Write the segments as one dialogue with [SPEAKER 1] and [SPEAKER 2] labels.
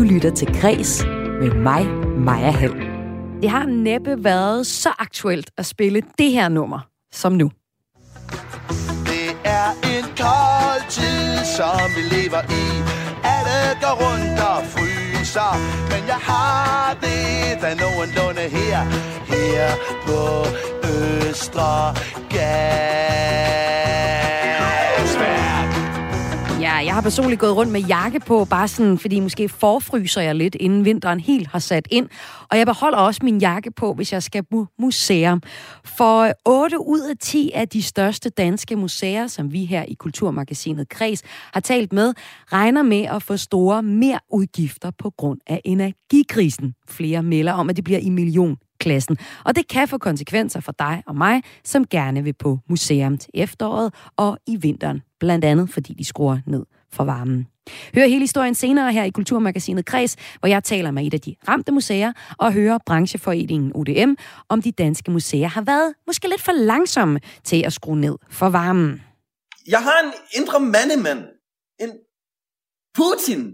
[SPEAKER 1] Du lytter til Græs med mig, Maja Hall. Det har næppe været så aktuelt at spille det her nummer som nu.
[SPEAKER 2] Det er en kold tid, som vi lever i. Alle går rundt og fryser, men jeg har det da nogenlunde her, her på Østre Gasværk.
[SPEAKER 1] Jeg har personligt gået rundt med jakke på, bare sådan, fordi måske forfryser jeg lidt, inden vinteren helt har sat ind. Og jeg beholder også min jakke på, hvis jeg skal på museum. For øh, 8 ud af 10 af de største danske museer, som vi her i Kulturmagasinet Kreds har talt med, regner med at få store mere udgifter på grund af energikrisen. Flere melder om, at det bliver i million klassen. Og det kan få konsekvenser for dig og mig, som gerne vil på museum til efteråret og i vinteren. Blandt andet, fordi de skruer ned for varmen. Hør hele historien senere her i Kulturmagasinet Kreds, hvor jeg taler med et af de ramte museer og hører brancheforeningen ODM, om de danske museer har været måske lidt for langsomme til at skrue ned for varmen.
[SPEAKER 3] Jeg har en indre mandemand. En Putin.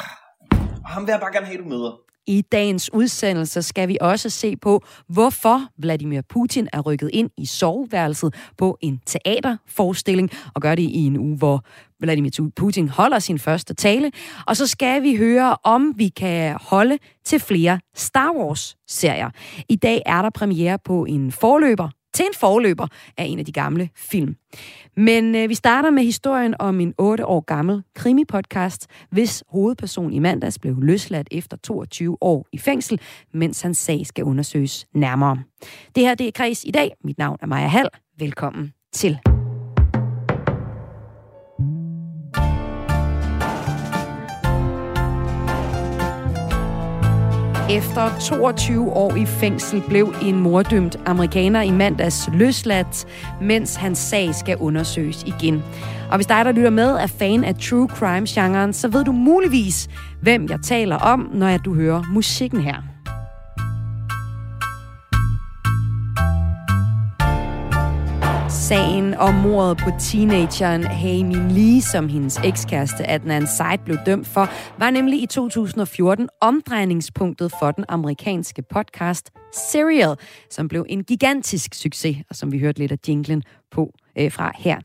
[SPEAKER 3] Ah, ham vil jeg bare gerne have, du møder.
[SPEAKER 1] I dagens udsendelse skal vi også se på, hvorfor Vladimir Putin er rykket ind i soveværelset på en teaterforestilling, og gør det i en uge, hvor Vladimir Putin holder sin første tale. Og så skal vi høre, om vi kan holde til flere Star Wars-serier. I dag er der premiere på en forløber til en forløber af en af de gamle film. Men øh, vi starter med historien om en 8 år gammel krimipodcast, hvis hovedperson i mandags blev løsladt efter 22 år i fængsel, mens hans sag skal undersøges nærmere. Det her det er Kreds i dag. Mit navn er Maja Hall. Velkommen til. Efter 22 år i fængsel blev en mordømt amerikaner i mandags løsladt, mens hans sag skal undersøges igen. Og hvis dig, der lytter med, er fan af true crime-genren, så ved du muligvis, hvem jeg taler om, når jeg, du hører musikken her. Sagen om mordet på teenageren Hamin Lee, som hendes ekskæreste Adnan Said blev dømt for, var nemlig i 2014 omdrejningspunktet for den amerikanske podcast Serial, som blev en gigantisk succes, og som vi hørte lidt af jinglen på øh, fra her.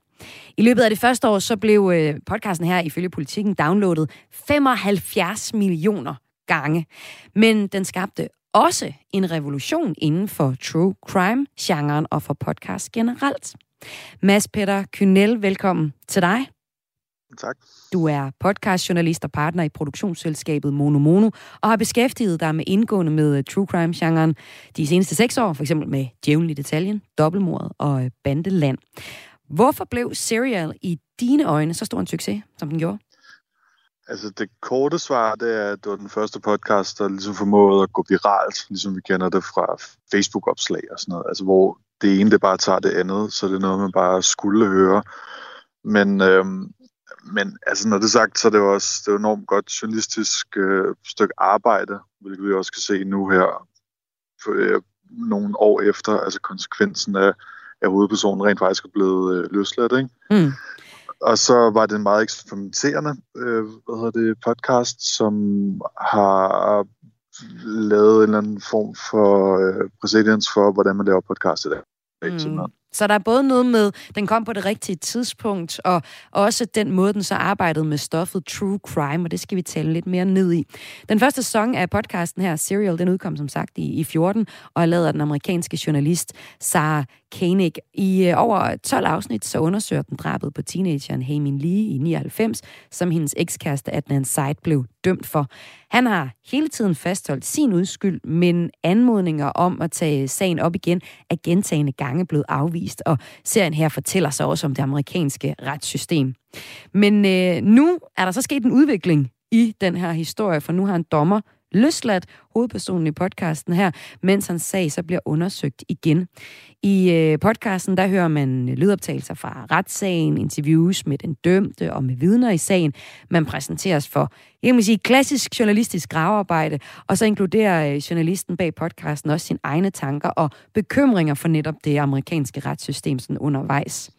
[SPEAKER 1] I løbet af det første år, så blev øh, podcasten her ifølge politikken downloadet 75 millioner gange. Men den skabte også en revolution inden for true crime-genren og for podcast generelt. Mads Peter Kynel, velkommen til dig.
[SPEAKER 4] Tak.
[SPEAKER 1] Du er podcastjournalist og partner i produktionsselskabet Mono Mono, og har beskæftiget dig med indgående med true crime-genren de seneste seks år, for eksempel med Djævlen i detaljen, Dobbeltmordet og Bandeland. Hvorfor blev Serial i dine øjne så stor en succes, som den gjorde?
[SPEAKER 4] Altså det korte svar, det er, at det var den første podcast, der ligesom formåede at gå viralt, ligesom vi kender det fra Facebook-opslag og sådan noget. Altså hvor det ene, det bare tager det andet, så det er noget, man bare skulle høre. Men, øhm, men altså når det er sagt, så er det jo også det er enormt godt journalistisk øh, stykke arbejde, hvilket vi også kan se nu her for, øh, nogle år efter, altså konsekvensen af, at hovedpersonen rent faktisk er blevet øh, løsladt. Ikke?
[SPEAKER 1] Mm.
[SPEAKER 4] Og så var det en meget eksperimenterende øh, hvad hedder det, podcast, som har lavet en eller anden form for øh, præcedens for, hvordan man laver podcast i dag.
[SPEAKER 1] Mm. Så der er både noget med, den kom på det rigtige tidspunkt, og også den måde, den så arbejdede med stoffet True Crime, og det skal vi tale lidt mere ned i. Den første sæson af podcasten her, Serial, den udkom som sagt i, i 14, og er lavet af den amerikanske journalist Sarah Koenig. I øh, over 12 afsnit, så undersøger den drabet på teenageren Hamin Lee i 99, som hendes ekskæreste Adnan Said blev dømt for. Han har hele tiden fastholdt sin udskyld, men anmodninger om at tage sagen op igen er gentagende gange blevet afvist, og serien her fortæller sig også om det amerikanske retssystem. Men øh, nu er der så sket en udvikling i den her historie, for nu har en dommer løsladt hovedpersonen i podcasten her, mens hans sag så bliver undersøgt igen. I øh, podcasten, der hører man lydoptagelser fra retssagen, interviews med den dømte og med vidner i sagen. Man præsenteres for, jeg må sige, klassisk journalistisk gravearbejde, og så inkluderer øh, journalisten bag podcasten også sine egne tanker og bekymringer for netop det amerikanske retssystem sådan undervejs.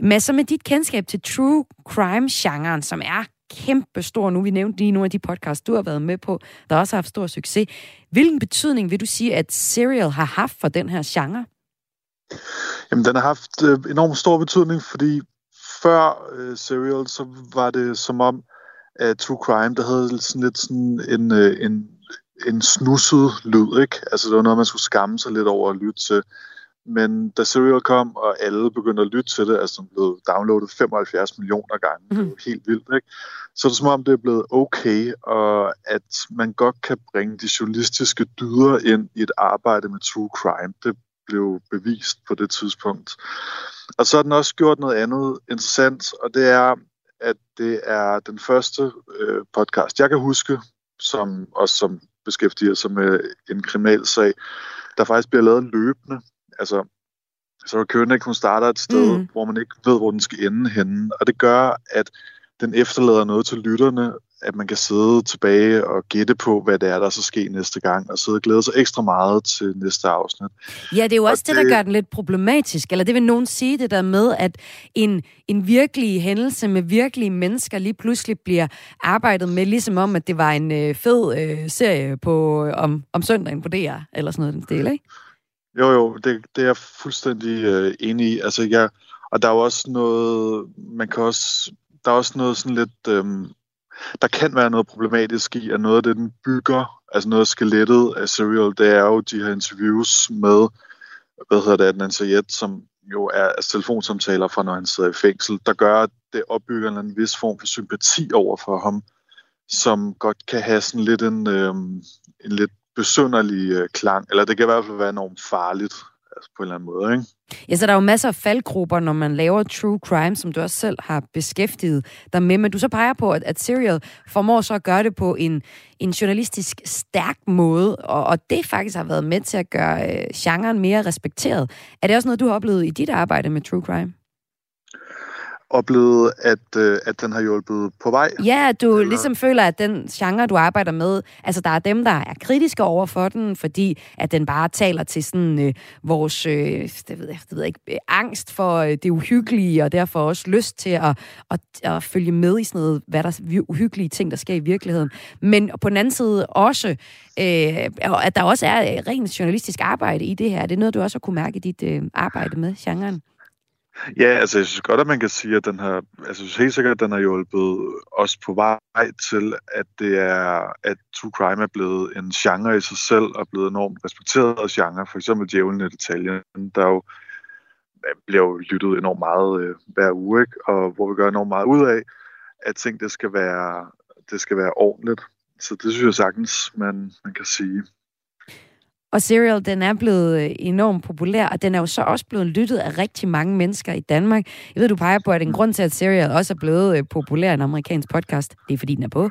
[SPEAKER 1] Men så med dit kendskab til true crime-genren, som er kæmpe stor nu. Vi nævnte lige nogle af de podcasts, du har været med på, der også har haft stor succes. Hvilken betydning vil du sige, at Serial har haft for den her genre?
[SPEAKER 4] Jamen, den har haft øh, enormt stor betydning, fordi før øh, Serial, så var det som om, at True Crime, der havde sådan lidt sådan en, øh, en, en snusset lyd, ikke? Altså, det var noget, man skulle skamme sig lidt over at lytte til. Men da Serial kom, og alle begyndte at lytte til det, altså den blev downloadet 75 millioner gange, mm. det var helt vildt, ikke? Så er det som om, det er blevet okay, og at man godt kan bringe de journalistiske dyder ind i et arbejde med true crime. Det blev bevist på det tidspunkt. Og så har den også gjort noget andet interessant, og det er, at det er den første øh, podcast, jeg kan huske, som også som beskæftiger sig med en kriminalsag, der faktisk bliver lavet løbende. Altså, så Koenig, hun starter et sted, mm. hvor man ikke ved, hvor den skal ende henne. Og det gør, at den efterlader noget til lytterne, at man kan sidde tilbage og gætte på, hvad det er, der så sker næste gang, og sidde og glæde sig ekstra meget til næste afsnit.
[SPEAKER 1] Ja, det er jo også det, det, der gør den lidt problematisk, eller det vil nogen sige det der med, at en, en virkelig hændelse med virkelige mennesker lige pludselig bliver arbejdet med, ligesom om, at det var en øh, fed øh, serie på, om, om søndagen på DR, eller sådan noget den stil, ikke?
[SPEAKER 4] Jo, jo, det, det er jeg fuldstændig øh, enig i. Altså, jeg, og der er jo også noget, man kan også, der er også noget sådan lidt, øhm, der kan være noget problematisk i, at noget af det, den bygger, altså noget af skelettet af Serial, det er jo de her interviews med, hvad hedder det, Adnan Sayed, som jo er altså telefonsamtaler fra, når han sidder i fængsel, der gør, at det opbygger en vis form for sympati over for ham, som godt kan have sådan lidt en, øhm, en lidt besønderlig øh, klang, eller det kan i hvert fald være enormt farligt altså på en eller anden måde. Ikke?
[SPEAKER 1] Ja, så der er jo masser af faldgrupper, når man laver true crime, som du også selv har beskæftiget dig med, men du så peger på, at, at Serial formår så at gøre det på en, en journalistisk stærk måde, og, og det faktisk har været med til at gøre øh, genren mere respekteret. Er det også noget, du har oplevet i dit arbejde med true crime?
[SPEAKER 4] Oplevet, at, øh, at den har hjulpet på vej.
[SPEAKER 1] Ja, du Eller... ligesom føler, at den genre, du arbejder med, altså der er dem, der er kritiske over for den, fordi at den bare taler til sådan øh, vores, øh, det ved jeg, det ved jeg ikke, øh, angst for øh, det uhyggelige, og derfor også lyst til at, at, at følge med i sådan noget, hvad der er uhyggelige ting, der sker i virkeligheden. Men på den anden side også, øh, at der også er rent journalistisk arbejde i det her. Det er noget, du også har kunne mærke i dit øh, arbejde med genren.
[SPEAKER 4] Ja, altså jeg synes godt, at man kan sige, at den har, altså jeg synes helt sikkert, at den har hjulpet os på vej til, at det er, at true crime er blevet en genre i sig selv, og blevet enormt respekteret genre. For eksempel Djævlen i detaljen, der jo bliver jo lyttet enormt meget øh, hver uge, ikke? og hvor vi gør enormt meget ud af, at ting, det skal være, det skal være ordentligt. Så det synes jeg sagtens, man, man kan sige.
[SPEAKER 1] Og Serial, den er blevet øh, enormt populær, og den er jo så også blevet lyttet af rigtig mange mennesker i Danmark. Jeg ved, du peger på, at en grund til, at Serial også er blevet øh, populær en amerikansk podcast, det er fordi, den er på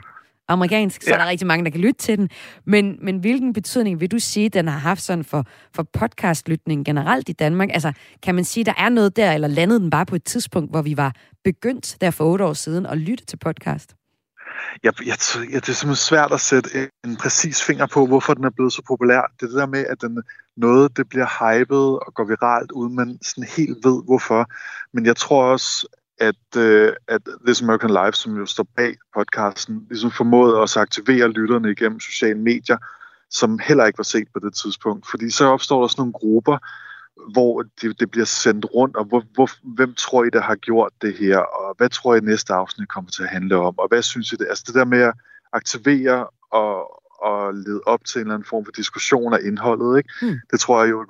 [SPEAKER 1] amerikansk, så ja. der er rigtig mange, der kan lytte til den. Men, men hvilken betydning vil du sige, den har haft sådan for, for podcastlytning generelt i Danmark? Altså, kan man sige, der er noget der, eller landede den bare på et tidspunkt, hvor vi var begyndt der for otte år siden at lytte til podcast?
[SPEAKER 4] Jeg, jeg, jeg, det er simpelthen svært at sætte en præcis finger på, hvorfor den er blevet så populær. Det er det der med, at den, noget det bliver hypet og går viralt, uden man sådan helt ved, hvorfor. Men jeg tror også, at, øh, at This American Life, som jo står bag podcasten, ligesom formåede også at aktivere lytterne igennem sociale medier, som heller ikke var set på det tidspunkt. Fordi så opstår der sådan nogle grupper, hvor det, det bliver sendt rundt, og hvor, hvor, hvem tror I, der har gjort det her, og hvad tror I, næste afsnit kommer til at handle om, og hvad synes I det? Altså det der med at aktivere og, og lede op til en eller anden form for diskussion af indholdet, ikke? Mm. det tror jeg er jo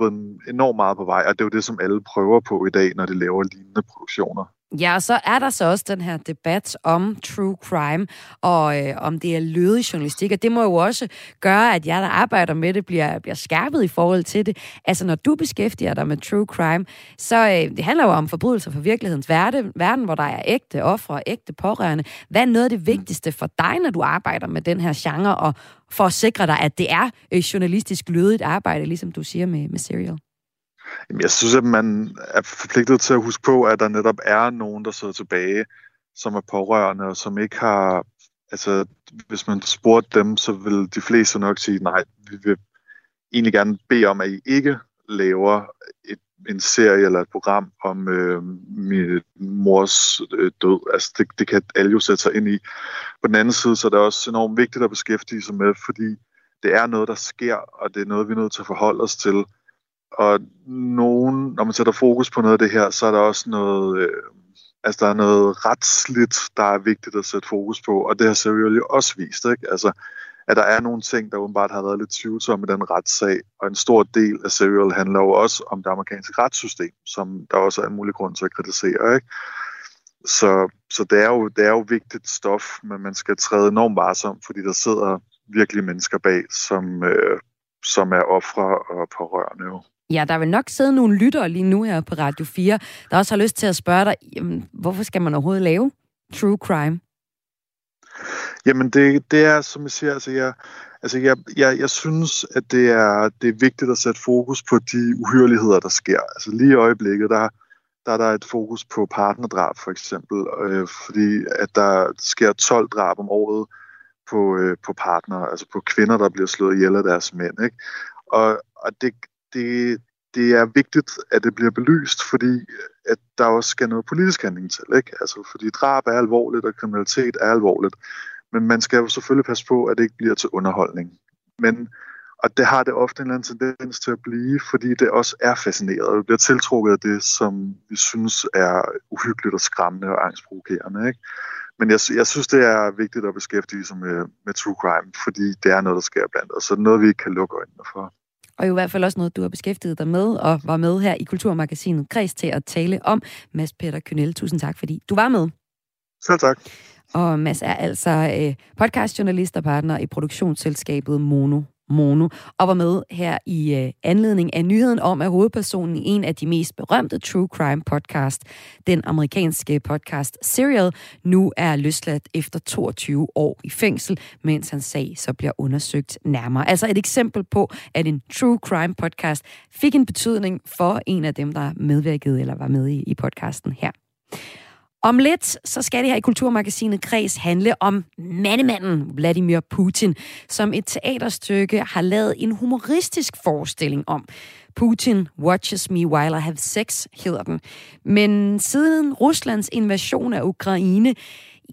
[SPEAKER 4] enormt meget på vej, og det er jo det, som alle prøver på i dag, når de laver lignende produktioner.
[SPEAKER 1] Ja, og så er der så også den her debat om true crime, og øh, om det er lødig journalistik, og det må jo også gøre, at jeg, der arbejder med det, bliver, bliver skærpet i forhold til det. Altså, når du beskæftiger dig med true crime, så øh, det handler jo om forbrydelser for virkelighedens verden, verden, hvor der er ægte ofre og ægte pårørende. Hvad er noget af det vigtigste for dig, når du arbejder med den her genre, og for at sikre dig, at det er øh, journalistisk lødigt arbejde, ligesom du siger med, med Serial?
[SPEAKER 4] Jamen, jeg synes, at man er forpligtet til at huske på, at der netop er nogen, der sidder tilbage, som er pårørende, og som ikke har... Altså, hvis man spurgte dem, så vil de fleste nok sige, nej, vi vil egentlig gerne bede om, at I ikke laver et en serie eller et program om øh, min mors øh, død. Altså, det, det kan alle jo sætte sig ind i. På den anden side, så er det også enormt vigtigt at beskæftige sig med, fordi det er noget, der sker, og det er noget, vi er nødt til at forholde os til. Og nogen, når man sætter fokus på noget af det her, så er der også noget, øh, altså der er noget retsligt, der er vigtigt at sætte fokus på, og det har Serial jo også vist, ikke? Altså, at der er nogle ting, der åbenbart har været lidt tvivlsomme i den retssag, og en stor del af Serial handler jo også om det amerikanske retssystem, som der også er en mulig grund til at kritisere, ikke? Så, så det, er jo, det er jo vigtigt stof, men man skal træde enormt varsomt, fordi der sidder virkelig mennesker bag, som, øh, som er ofre og pårørende jo.
[SPEAKER 1] Ja, der vil nok sidde nogle lyttere lige nu her på Radio 4, der også har lyst til at spørge dig, jamen, hvorfor skal man overhovedet lave true crime?
[SPEAKER 4] Jamen, det, det er, som jeg siger, altså jeg, altså jeg, jeg, jeg synes, at det er, det er vigtigt at sætte fokus på de uhyreligheder, der sker. Altså lige i øjeblikket, der, der er der et fokus på partnerdrab, for eksempel, øh, fordi at der sker 12 drab om året på, øh, på partner, altså på kvinder, der bliver slået ihjel af deres mænd. Ikke? Og, og det, det, det er vigtigt, at det bliver belyst, fordi at der også skal noget politisk handling til. Ikke? Altså, fordi drab er alvorligt, og kriminalitet er alvorligt. Men man skal jo selvfølgelig passe på, at det ikke bliver til underholdning. Men, og det har det ofte en eller anden tendens til at blive, fordi det også er fascineret, og vi bliver tiltrukket af det, som vi synes er uhyggeligt og skræmmende og angstprovokerende. Ikke? Men jeg, jeg synes, det er vigtigt at beskæftige sig med, med true crime, fordi det er noget, der sker blandt os, så noget, vi ikke kan lukke øjnene for.
[SPEAKER 1] Og i hvert fald også noget, du har beskæftiget dig med, og var med her i Kulturmagasinet Kreds til at tale om. Mads Peter Kynel, tusind tak, fordi du var med.
[SPEAKER 4] Selv tak.
[SPEAKER 1] Og Mads er altså øh, podcastjournalist og partner i produktionsselskabet Mono Mono, og var med her i øh, anledning af nyheden om, at hovedpersonen i en af de mest berømte true crime podcast, den amerikanske podcast Serial, nu er løsladt efter 22 år i fængsel, mens hans sag så bliver undersøgt nærmere. Altså et eksempel på, at en true crime podcast fik en betydning for en af dem, der medvirkede eller var med i, i podcasten her. Om lidt, så skal det her i Kulturmagasinet Kreds handle om mandemanden Vladimir Putin, som et teaterstykke har lavet en humoristisk forestilling om. Putin Watches Me While I Have Sex hedder den. Men siden Ruslands invasion af Ukraine,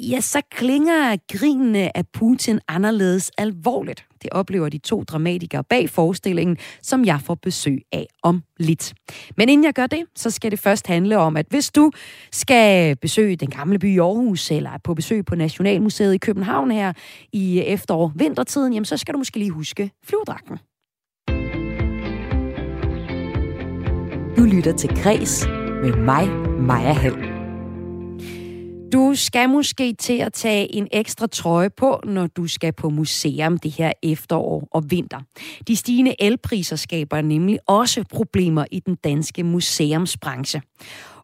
[SPEAKER 1] ja, så klinger grinene af Putin anderledes alvorligt. Det oplever de to dramatikere bag forestillingen, som jeg får besøg af om lidt. Men inden jeg gør det, så skal det først handle om, at hvis du skal besøge den gamle by i Aarhus, eller på besøg på Nationalmuseet i København her i efterår vintertiden, jamen så skal du måske lige huske flyverdragten. Du lytter til Græs med mig, Maja Hall. Du skal måske til at tage en ekstra trøje på, når du skal på museum det her efterår og vinter. De stigende elpriser skaber nemlig også problemer i den danske museumsbranche.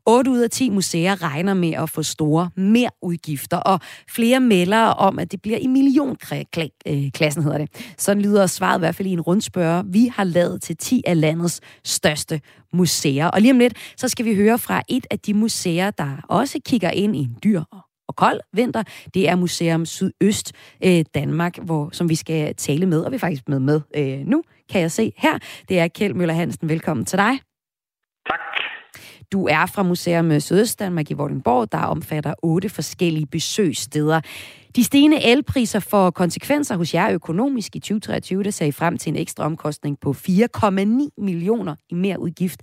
[SPEAKER 1] 8 ud af 10 museer regner med at få store mere udgifter, og flere melder om, at det bliver i millionklassen, øh, hedder det. Sådan lyder svaret i hvert fald i en rundspørge, vi har lavet til 10 af landets største museer. Og lige om lidt, så skal vi høre fra et af de museer, der også kigger ind i en dyr og kold vinter. Det er Museum Sydøst øh, Danmark, hvor, som vi skal tale med, og vi er faktisk med med øh, nu, kan jeg se her. Det er Kjeld Møller Hansen. Velkommen til dig. Du er fra Museum Sydøstdanmark i Vordingborg, der omfatter otte forskellige besøgssteder. De stigende elpriser får konsekvenser hos jer økonomisk i 2023, der sagde frem til en ekstra omkostning på 4,9 millioner i mere udgift.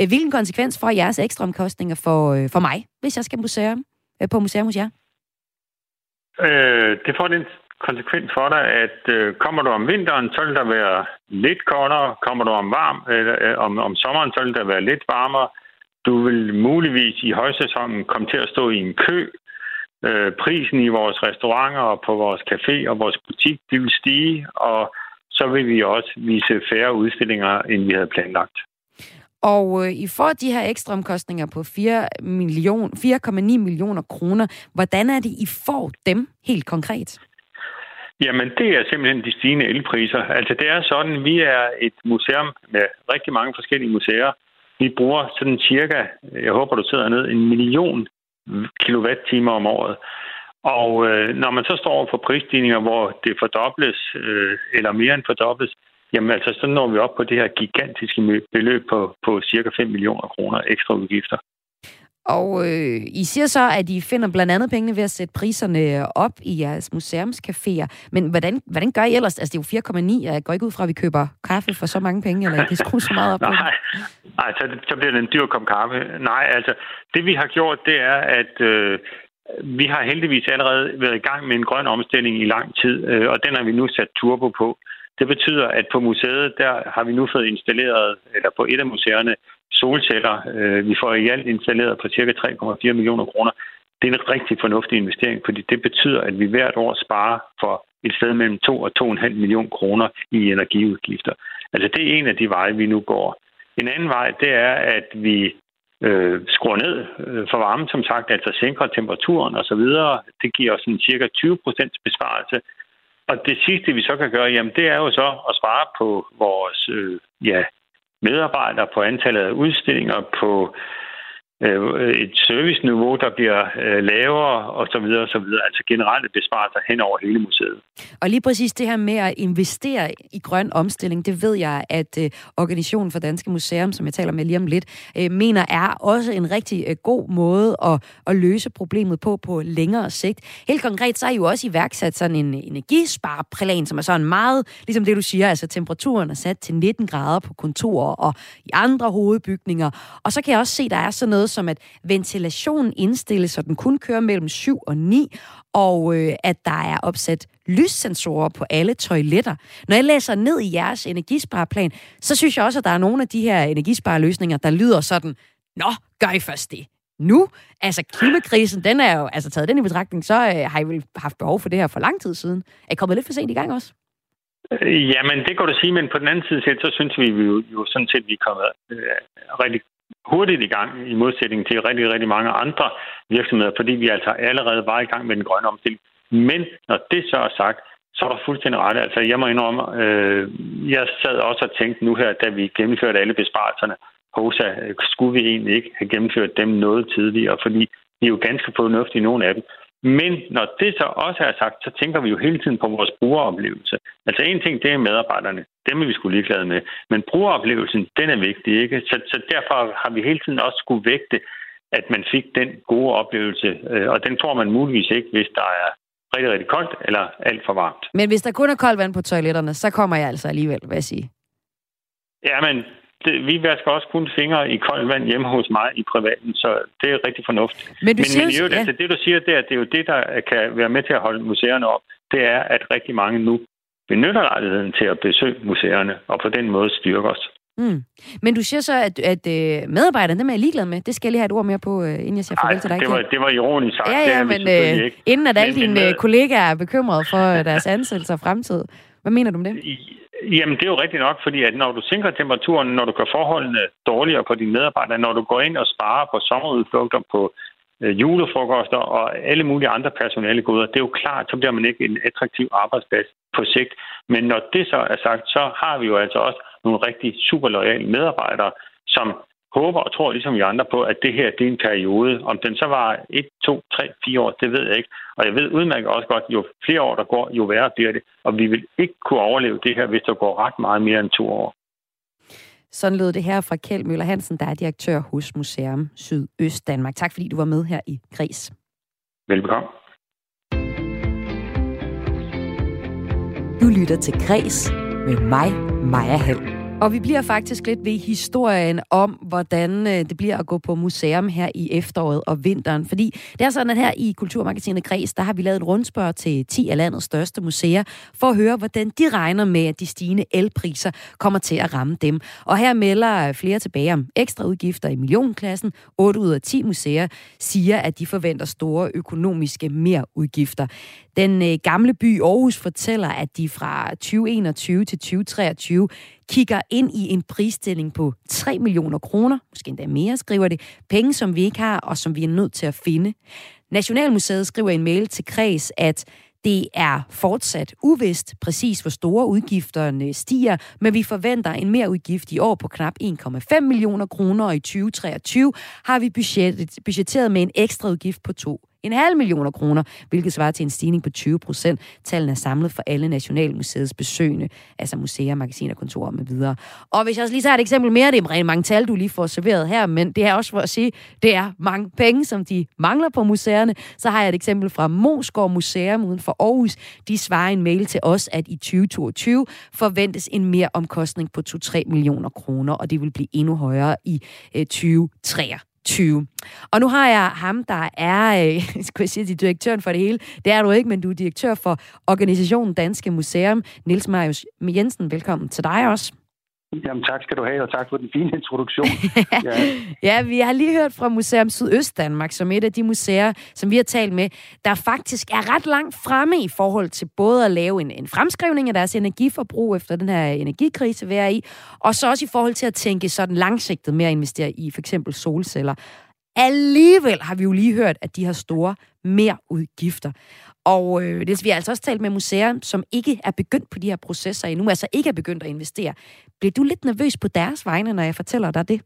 [SPEAKER 1] Øh, hvilken konsekvens får jeres ekstra omkostninger for, øh, for mig, hvis jeg skal museum, øh, på museum hos jer?
[SPEAKER 5] Øh, det får den konsekvens for dig, at øh, kommer du om vinteren, så vil der være lidt koldere. Kommer du om varm, øh, om, om sommeren, så vil der være lidt varmere. Du vil muligvis i højsæsonen komme til at stå i en kø. Øh, prisen i vores restauranter og på vores café og vores butik, det vil stige, og så vil vi også vise færre udstillinger, end vi havde planlagt.
[SPEAKER 1] Og øh, I får de her ekstra omkostninger på 4 million, 4,9 millioner kroner. Hvordan er det, I får dem helt konkret?
[SPEAKER 5] Jamen, det er simpelthen de stigende elpriser. Altså, det er sådan, vi er et museum med rigtig mange forskellige museer, vi bruger sådan cirka, jeg håber du sidder ned, en million kilowatt-timer om året. Og øh, når man så står over for prisstigninger, hvor det fordobles, øh, eller mere end fordobles, jamen altså, så når vi op på det her gigantiske beløb på, på cirka 5 millioner kroner ekstra udgifter.
[SPEAKER 1] Og øh, I siger så, at I finder blandt andet pengene ved at sætte priserne op i jeres museumscaféer. Men hvordan, hvordan gør I ellers? Altså, det er jo 4,9. Jeg går ikke ud fra, at vi køber kaffe for så mange penge, eller det kan skrue så meget op.
[SPEAKER 5] nej, nej så, så bliver det en dyr kom kaffe. Nej, altså, det vi har gjort, det er, at øh, vi har heldigvis allerede været i gang med en grøn omstilling i lang tid, øh, og den har vi nu sat turbo på. Det betyder, at på museet, der har vi nu fået installeret, eller på et af museerne, solceller. Øh, vi får i alt installeret på cirka 3,4 millioner kroner. Det er en rigtig fornuftig investering, fordi det betyder, at vi hvert år sparer for et sted mellem 2 og 2,5 millioner kroner i energiudgifter. Altså det er en af de veje, vi nu går. En anden vej, det er, at vi øh, skruer ned øh, for varmen, som sagt, altså sænker temperaturen osv. Det giver os en cirka 20 procents besparelse. Og det sidste, vi så kan gøre, jamen, det er jo så at spare på vores øh, ja, medarbejdere, på antallet af udstillinger, på Øh, et serviceniveau, der bliver øh, lavere og så videre, og så videre. Altså generelle besparelser hen over hele museet.
[SPEAKER 1] Og lige præcis det her med at investere i grøn omstilling, det ved jeg, at øh, Organisationen for Danske Museum, som jeg taler med lige om lidt, mener er også en rigtig god måde at, at løse problemet på på længere sigt. Helt konkret, så er I jo også iværksat sådan en energispareplan, som er sådan meget, ligesom det du siger, altså temperaturen er sat til 19 grader på kontorer og i andre hovedbygninger. Og så kan jeg også se, der er sådan noget som, at ventilationen indstilles, så den kun kører mellem 7 og 9, og øh, at der er opsat lyssensorer på alle toiletter. Når jeg læser ned i jeres energispareplan, så synes jeg også, at der er nogle af de her energispareløsninger, der lyder sådan, Nå, gør I først det? Nu? Altså, klimakrisen, den er jo, altså taget den i betragtning, så øh, har I vel haft behov for det her for lang tid siden. Er I kommet lidt for sent i gang også?
[SPEAKER 5] Øh, Jamen, det går du sige, men på den anden side set, så synes vi jo, jo sådan set, vi er kommet øh, rigtig hurtigt i gang i modsætning til rigtig, rigtig mange andre virksomheder, fordi vi altså allerede var i gang med den grønne omstilling. Men når det så er sagt, så er der fuldstændig ret. Altså, jeg må indrømme, øh, jeg sad også og tænkte nu her, da vi gennemførte alle besparelserne, HOSA, øh, skulle vi egentlig ikke have gennemført dem noget tidligere, fordi de er jo ganske fornuftige, nogle af dem. Men når det så også er sagt, så tænker vi jo hele tiden på vores brugeroplevelse. Altså en ting, det er medarbejderne. Dem er vi skulle ligeglade med. Men brugeroplevelsen, den er vigtig, ikke? Så, så derfor har vi hele tiden også skulle vægte, at man fik den gode oplevelse. Øh, og den får man muligvis ikke, hvis der er rigtig, rigtig koldt eller alt for varmt.
[SPEAKER 1] Men hvis der kun er koldt vand på toiletterne, så kommer jeg altså alligevel, hvad jeg sige.
[SPEAKER 5] Ja, men det, vi vasker også kun fingre i koldt vand hjemme hos mig i privaten, så det er rigtig fornuftigt.
[SPEAKER 1] Men, du
[SPEAKER 5] men,
[SPEAKER 1] siger,
[SPEAKER 5] men jo,
[SPEAKER 1] ja.
[SPEAKER 5] altså, det du siger, det er, det er jo det, der kan være med til at holde museerne op. Det er, at rigtig mange nu benytter lejligheden til at besøge museerne, og på den måde styrker os.
[SPEAKER 1] Mm. Men du siger så, at, at øh, medarbejderne, dem er jeg ligeglad med. Det skal jeg lige have et ord mere på, øh, inden jeg siger farvel til dig.
[SPEAKER 5] det var, det var ironisk sagt.
[SPEAKER 1] Ja, ja, men
[SPEAKER 5] øh,
[SPEAKER 1] inden at alle
[SPEAKER 5] men,
[SPEAKER 1] dine
[SPEAKER 5] men,
[SPEAKER 1] øh, kollegaer er bekymrede for deres ansættelse og fremtid. Hvad mener du om det?
[SPEAKER 5] Jamen, det er jo rigtigt nok, fordi at når du sænker temperaturen, når du gør forholdene dårligere på dine medarbejdere, når du går ind og sparer på sommerudflugter, på øh, Øh, julefrokoster og alle mulige andre personale goder, det er jo klart, så bliver man ikke en attraktiv arbejdsplads på sigt. Men når det så er sagt, så har vi jo altså også nogle rigtig super lojale medarbejdere, som håber og tror ligesom vi andre på, at det her det er en periode. Om den så var 1, 2, 3, 4 år, det ved jeg ikke. Og jeg ved udmærket også godt, jo flere år der går, jo værre bliver det. Og vi vil ikke kunne overleve det her, hvis der går ret meget mere end to år.
[SPEAKER 1] Sådan lød det her fra Kjeld Møller Hansen, der er direktør hos Museum Sydøst Danmark. Tak fordi du var med her i Græs.
[SPEAKER 5] Velbekomme.
[SPEAKER 1] Du lytter til Græs med mig, Maja Hall. Og vi bliver faktisk lidt ved historien om, hvordan øh, det bliver at gå på museum her i efteråret og vinteren. Fordi det er sådan, at her i Kulturmagasinet Græs, der har vi lavet en rundspørg til 10 af landets største museer, for at høre, hvordan de regner med, at de stigende elpriser kommer til at ramme dem. Og her melder flere tilbage om ekstra udgifter i millionklassen. 8 ud af 10 museer siger, at de forventer store økonomiske merudgifter. Den øh, gamle by Aarhus fortæller, at de fra 2021 til 2023 kigger ind i en prisstilling på 3 millioner kroner, måske endda mere, skriver det, penge, som vi ikke har, og som vi er nødt til at finde. Nationalmuseet skriver i en mail til Kreds, at det er fortsat uvist præcis, hvor store udgifterne stiger, men vi forventer en mere udgift i år på knap 1,5 millioner kroner, og i 2023 har vi budgettet, budgetteret med en ekstra udgift på 2 halv millioner kroner, hvilket svarer til en stigning på 20 procent. Tallene er samlet for alle Nationalmuseets besøgende, altså museer, magasiner, kontorer med videre. Og hvis jeg også lige tager et eksempel mere, det er rent mange tal, du lige får serveret her, men det er også for at sige, det er mange penge, som de mangler på museerne. Så har jeg et eksempel fra Mosgaard Museum uden for Aarhus. De svarer en mail til os, at i 2022 forventes en mere omkostning på 2-3 millioner kroner, og det vil blive endnu højere i øh, 2023. 2020. og nu har jeg ham, der er, øh, skal jeg sige, direktøren for det hele. Det er du ikke, men du er direktør for organisationen Danske Museum. Niels Marius Jensen, velkommen til dig også.
[SPEAKER 6] Jamen tak skal du have, og tak for den fine introduktion.
[SPEAKER 1] ja. ja, vi har lige hørt fra Museum Sydøst Danmark, som et af de museer, som vi har talt med, der faktisk er ret langt fremme i forhold til både at lave en, en fremskrivning af deres energiforbrug efter den her energikrise, vi er i, og så også i forhold til at tænke sådan langsigtet med at investere i for eksempel solceller. Alligevel har vi jo lige hørt, at de har store mere udgifter. Og øh, det, vi har altså også talt med museer, som ikke er begyndt på de her processer endnu, altså ikke er begyndt at investere. Bliver du lidt nervøs på deres vegne, når jeg fortæller dig det?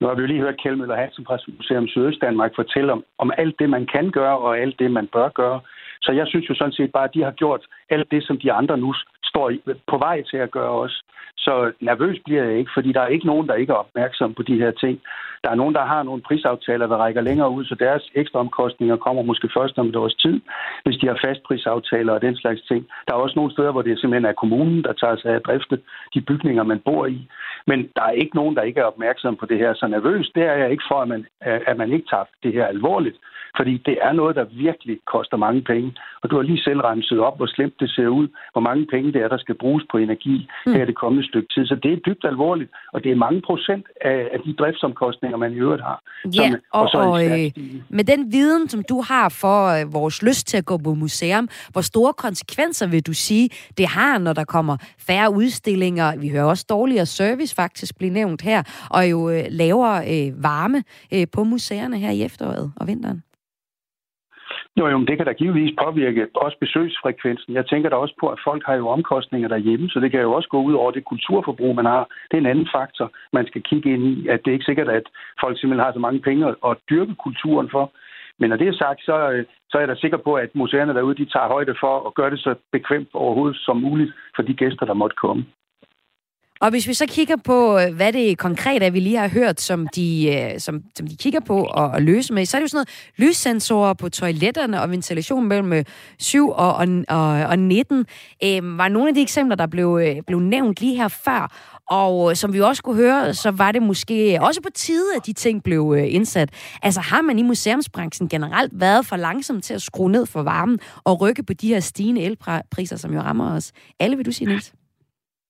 [SPEAKER 6] Nu har vi jo lige hørt Kjell Møller Hansen fra Museum Sydøstdanmark fortælle om, om alt det, man kan gøre, og alt det, man bør gøre. Så jeg synes jo sådan set bare, at de har gjort alt det, som de andre nu står på vej til at gøre også. Så nervøs bliver jeg ikke, fordi der er ikke nogen, der ikke er opmærksom på de her ting. Der er nogen, der har nogle prisaftaler, der rækker længere ud, så deres ekstra omkostninger kommer måske først om et års tid, hvis de har fastprisaftaler og den slags ting. Der er også nogle steder, hvor det simpelthen er kommunen, der tager sig af at drifte de bygninger, man bor i. Men der er ikke nogen, der ikke er opmærksom på det her. Så nervøs, det er jeg ikke for, at man, at man ikke tager det her alvorligt. Fordi det er noget, der virkelig koster mange penge. Og du har lige selv renset op, hvor slemt det ser ud, hvor mange penge det er, der skal bruges på energi mm. her det kommende stykke tid. Så det er dybt alvorligt, og det er mange procent af, af de driftsomkostninger, man i øvrigt har.
[SPEAKER 1] Ja, som, og, og, så og øh, med den viden, som du har for øh, vores lyst til at gå på museum, hvor store konsekvenser vil du sige, det har, når der kommer færre udstillinger? Vi hører også dårligere service faktisk blive nævnt her, og jo øh, lavere øh, varme øh, på museerne her i efteråret og vinteren.
[SPEAKER 6] Jo, jo, men det kan da givetvis påvirke også besøgsfrekvensen. Jeg tænker da også på, at folk har jo omkostninger derhjemme, så det kan jo også gå ud over det kulturforbrug, man har. Det er en anden faktor, man skal kigge ind i, at det er ikke sikkert, at folk simpelthen har så mange penge at dyrke kulturen for. Men når det er sagt, så, øh, så er jeg da sikker på, at museerne derude, de tager højde for at gøre det så bekvemt overhovedet som muligt for de gæster, der måtte komme.
[SPEAKER 1] Og hvis vi så kigger på, øh, hvad det konkret er, vi lige har hørt, som de, øh, som, som de kigger på at, og løse med, så er det jo sådan noget lyssensorer på toiletterne og ventilation mellem øh, 7 og, og, og, og 19. Øhm, var nogle af de eksempler, der blev, blev nævnt lige her før. Og som vi også kunne høre, så var det måske også på tide, at de ting blev indsat. Altså har man i museumsbranchen generelt været for langsom til at skrue ned for varmen og rykke på de her stigende elpriser, som jo rammer os alle, vil du sige, Niels?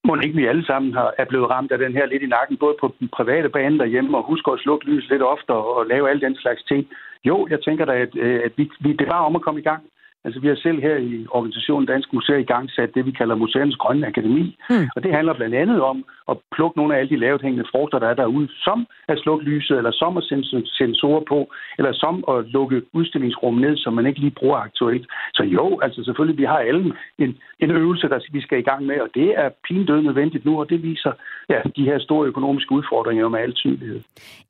[SPEAKER 6] Må ikke vi alle sammen har, er blevet ramt af den her lidt i nakken, både på den private bane derhjemme, og huske at slukke lys lidt oftere og lave alle den slags ting. Jo, jeg tænker da, at, øh, at vi, vi, det var om at komme i gang. Altså, vi har selv her i organisationen Dansk Museer i gang sat det, vi kalder Museernes Grønne Akademi. Mm. Og det handler blandt andet om at plukke nogle af alle de lavt hængende frugter, der er derude, som at slukke lyset, eller som at sende sensorer på, eller som at lukke udstillingsrum ned, som man ikke lige bruger aktuelt. Så jo, altså selvfølgelig, vi har alle en, en øvelse, der vi skal i gang med, og det er pindød nødvendigt nu, og det viser ja, de her store økonomiske udfordringer med al tydelighed.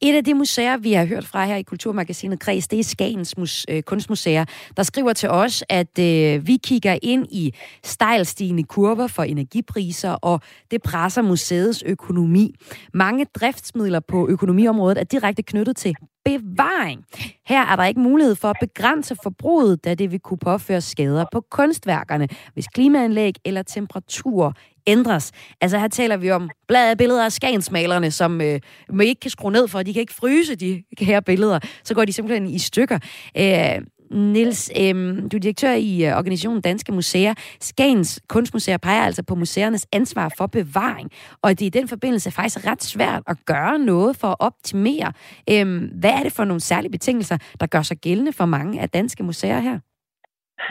[SPEAKER 1] Et af de museer, vi har hørt fra her i Kulturmagasinet Kreds, det er Skagens Mus- øh, Kunstmuseer, der skriver til os, at øh, vi kigger ind i stejlstigende kurver for energipriser, og det presser museets økonomi. Mange driftsmidler på økonomiområdet er direkte knyttet til bevaring. Her er der ikke mulighed for at begrænse forbruget, da det vil kunne påføre skader på kunstværkerne, hvis klimaanlæg eller temperatur ændres. Altså her taler vi om billeder af skagensmalerne, som øh, man ikke kan skrue ned for, de kan ikke fryse de her billeder, så går de simpelthen i stykker. Øh, Nils, øhm, du er direktør i øh, organisationen Danske Museer. Skagens Kunstmuseer peger altså på museernes ansvar for bevaring, og det er i den forbindelse faktisk ret svært at gøre noget for at optimere. Øhm, hvad er det for nogle særlige betingelser, der gør sig gældende for mange af danske museer her?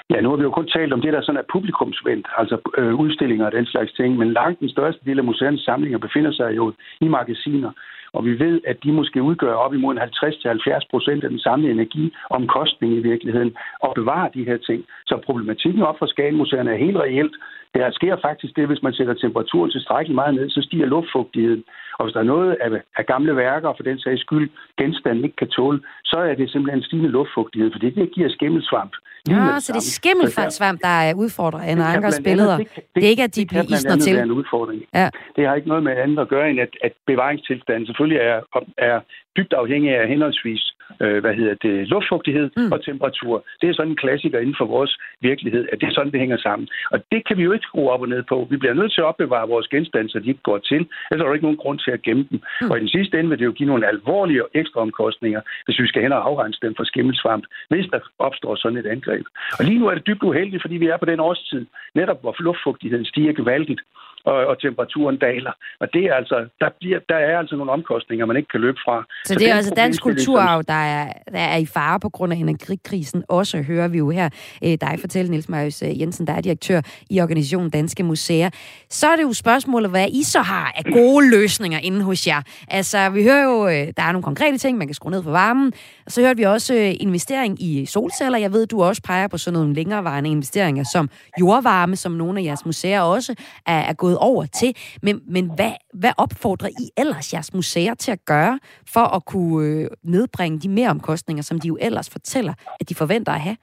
[SPEAKER 6] Ja, nu har vi jo kun talt om det, der sådan er publikumsvendt, altså øh, udstillinger og den slags ting, men langt den største del af museernes samlinger befinder sig jo i magasiner. Og vi ved, at de måske udgør op imod 50-70 procent af den samlede energiomkostning i virkeligheden, og bevare de her ting. Så problematikken op for Skagenmuseerne er helt reelt. Der sker faktisk det, hvis man sætter temperaturen tilstrækkeligt meget ned, så stiger luftfugtigheden. Og hvis der er noget af, af gamle værker, for den sags skyld, genstanden ikke kan tåle, så er det simpelthen stigende luftfugtighed, for det giver skimmelsvamp.
[SPEAKER 1] Ja, så det er skimmelsvamp, der er udfordret af Ankers billeder. Det, det, det, er ikke, at de bliver isner til.
[SPEAKER 6] Det en udfordring. Ja. Det har ikke noget med andet at gøre, end at, at bevaringstilstanden selvfølgelig er, er dybt afhængig af henholdsvis øh, hvad hedder det, luftfugtighed mm. og temperatur. Det er sådan en klassiker inden for vores virkelighed, at det er sådan, det hænger sammen. Og det kan vi jo ikke skrue op og ned på. Vi bliver nødt til at opbevare vores genstande, så de ikke går til. Ellers er der ikke nogen grund til at gemme dem. Mm. Og i den sidste ende vil det jo give nogle alvorlige ekstra omkostninger, hvis vi skal hen og afrense dem for skimmelsvamp, hvis der opstår sådan et angreb. Og lige nu er det dybt uheldigt, fordi vi er på den årstid, netop hvor luftfugtigheden stiger gevaldigt og, og temperaturen daler. Og det er altså, der, bliver, der er altså nogle omkostninger, man ikke kan løbe fra.
[SPEAKER 1] Så, så det er altså dansk kulturarv, der er, der er i fare på grund af energikrisen. Også hører vi jo her øh, dig fortælle, Niels Marius øh, Jensen, der er direktør i organisationen Danske Museer. Så er det jo spørgsmålet, hvad I så har af gode løsninger inde hos jer. Altså, vi hører jo, øh, der er nogle konkrete ting, man kan skrue ned for varmen. Og så hørte vi også investering i solceller. Jeg ved, du også peger på sådan nogle længerevarende investeringer som jordvarme, som nogle af jeres museer også er, er gået gået over til. Men, men hvad, hvad opfordrer I ellers jeres museer til at gøre, for at kunne øh, nedbringe de mere omkostninger, som de jo ellers fortæller, at de forventer at have?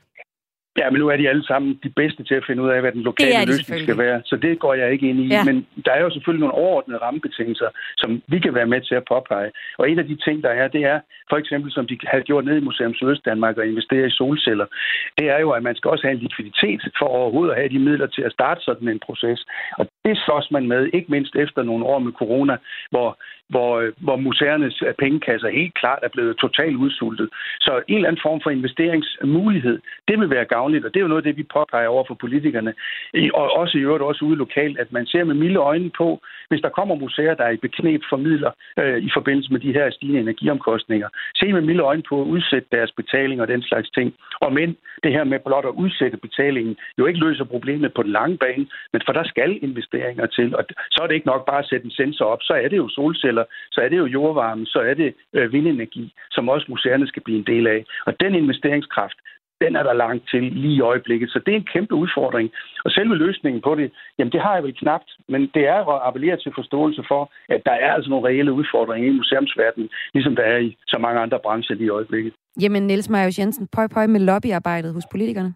[SPEAKER 6] Ja, men nu er de alle sammen de bedste til at finde ud af, hvad den lokale løsning skal være. Så det går jeg ikke ind i. Ja. Men der er jo selvfølgelig nogle overordnede rammebetingelser, som vi kan være med til at påpege. Og en af de ting, der er, det er for eksempel, som de har gjort ned i Museum Sydøst-Danmark og investere i solceller, det er jo, at man skal også have en likviditet for overhovedet at have de midler til at starte sådan en proces. Og det slås man med, ikke mindst efter nogle år med corona, hvor hvor, øh, hvor museernes pengekasser helt klart er blevet totalt udsultet. Så en eller anden form for investeringsmulighed, det vil være gavnligt, og det er jo noget af det, vi påpeger over for politikerne, og også i øvrigt også ude lokalt, at man ser med milde øjne på, hvis der kommer museer, der er i beknep for midler øh, i forbindelse med de her stigende energiomkostninger. Se med milde øjne på at udsætte deres betaling og den slags ting. Og men det her med blot at udsætte betalingen jo ikke løser problemet på den lange bane, men for der skal investeringer til, og så er det ikke nok bare at sætte en sensor op, så er det jo solceller, så er det jo jordvarme, så er det øh, vindenergi, som også museerne skal blive en del af. Og den investeringskraft, den er der langt til lige i øjeblikket. Så det er en kæmpe udfordring. Og selve løsningen på det, jamen det har jeg vel knapt, men det er at appellere til forståelse for, at der er altså nogle reelle udfordringer i museumsverdenen, ligesom der er i så mange andre brancher lige i øjeblikket.
[SPEAKER 1] Jamen Niels Marius Jensen, pøj pøj med lobbyarbejdet hos politikerne.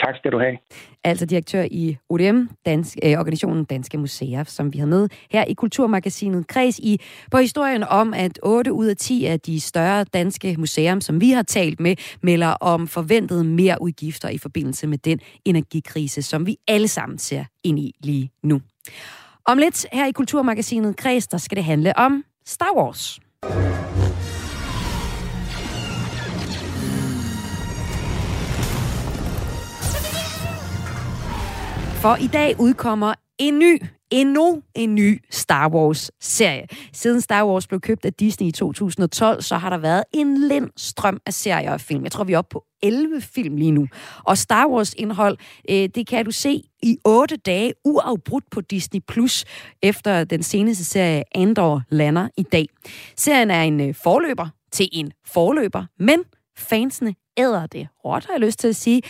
[SPEAKER 6] Tak skal du have.
[SPEAKER 1] Altså direktør i ODM, Dansk, øh, organisationen Danske Museer, som vi har med her i Kulturmagasinet Kreds i på historien om, at 8 ud af 10 af de større danske museer, som vi har talt med, melder om forventede mere udgifter i forbindelse med den energikrise, som vi alle sammen ser ind i lige nu. Om lidt her i Kulturmagasinet Kreds, der skal det handle om Star Wars. For i dag udkommer en ny, endnu en ny Star Wars-serie. Siden Star Wars blev købt af Disney i 2012, så har der været en lind strøm af serier og film. Jeg tror, vi er oppe på 11 film lige nu. Og Star Wars-indhold, øh, det kan du se i 8 dage uafbrudt på Disney+, Plus efter den seneste serie Andor lander i dag. Serien er en øh, forløber til en forløber, men fansene æder det råt, har jeg lyst til at sige.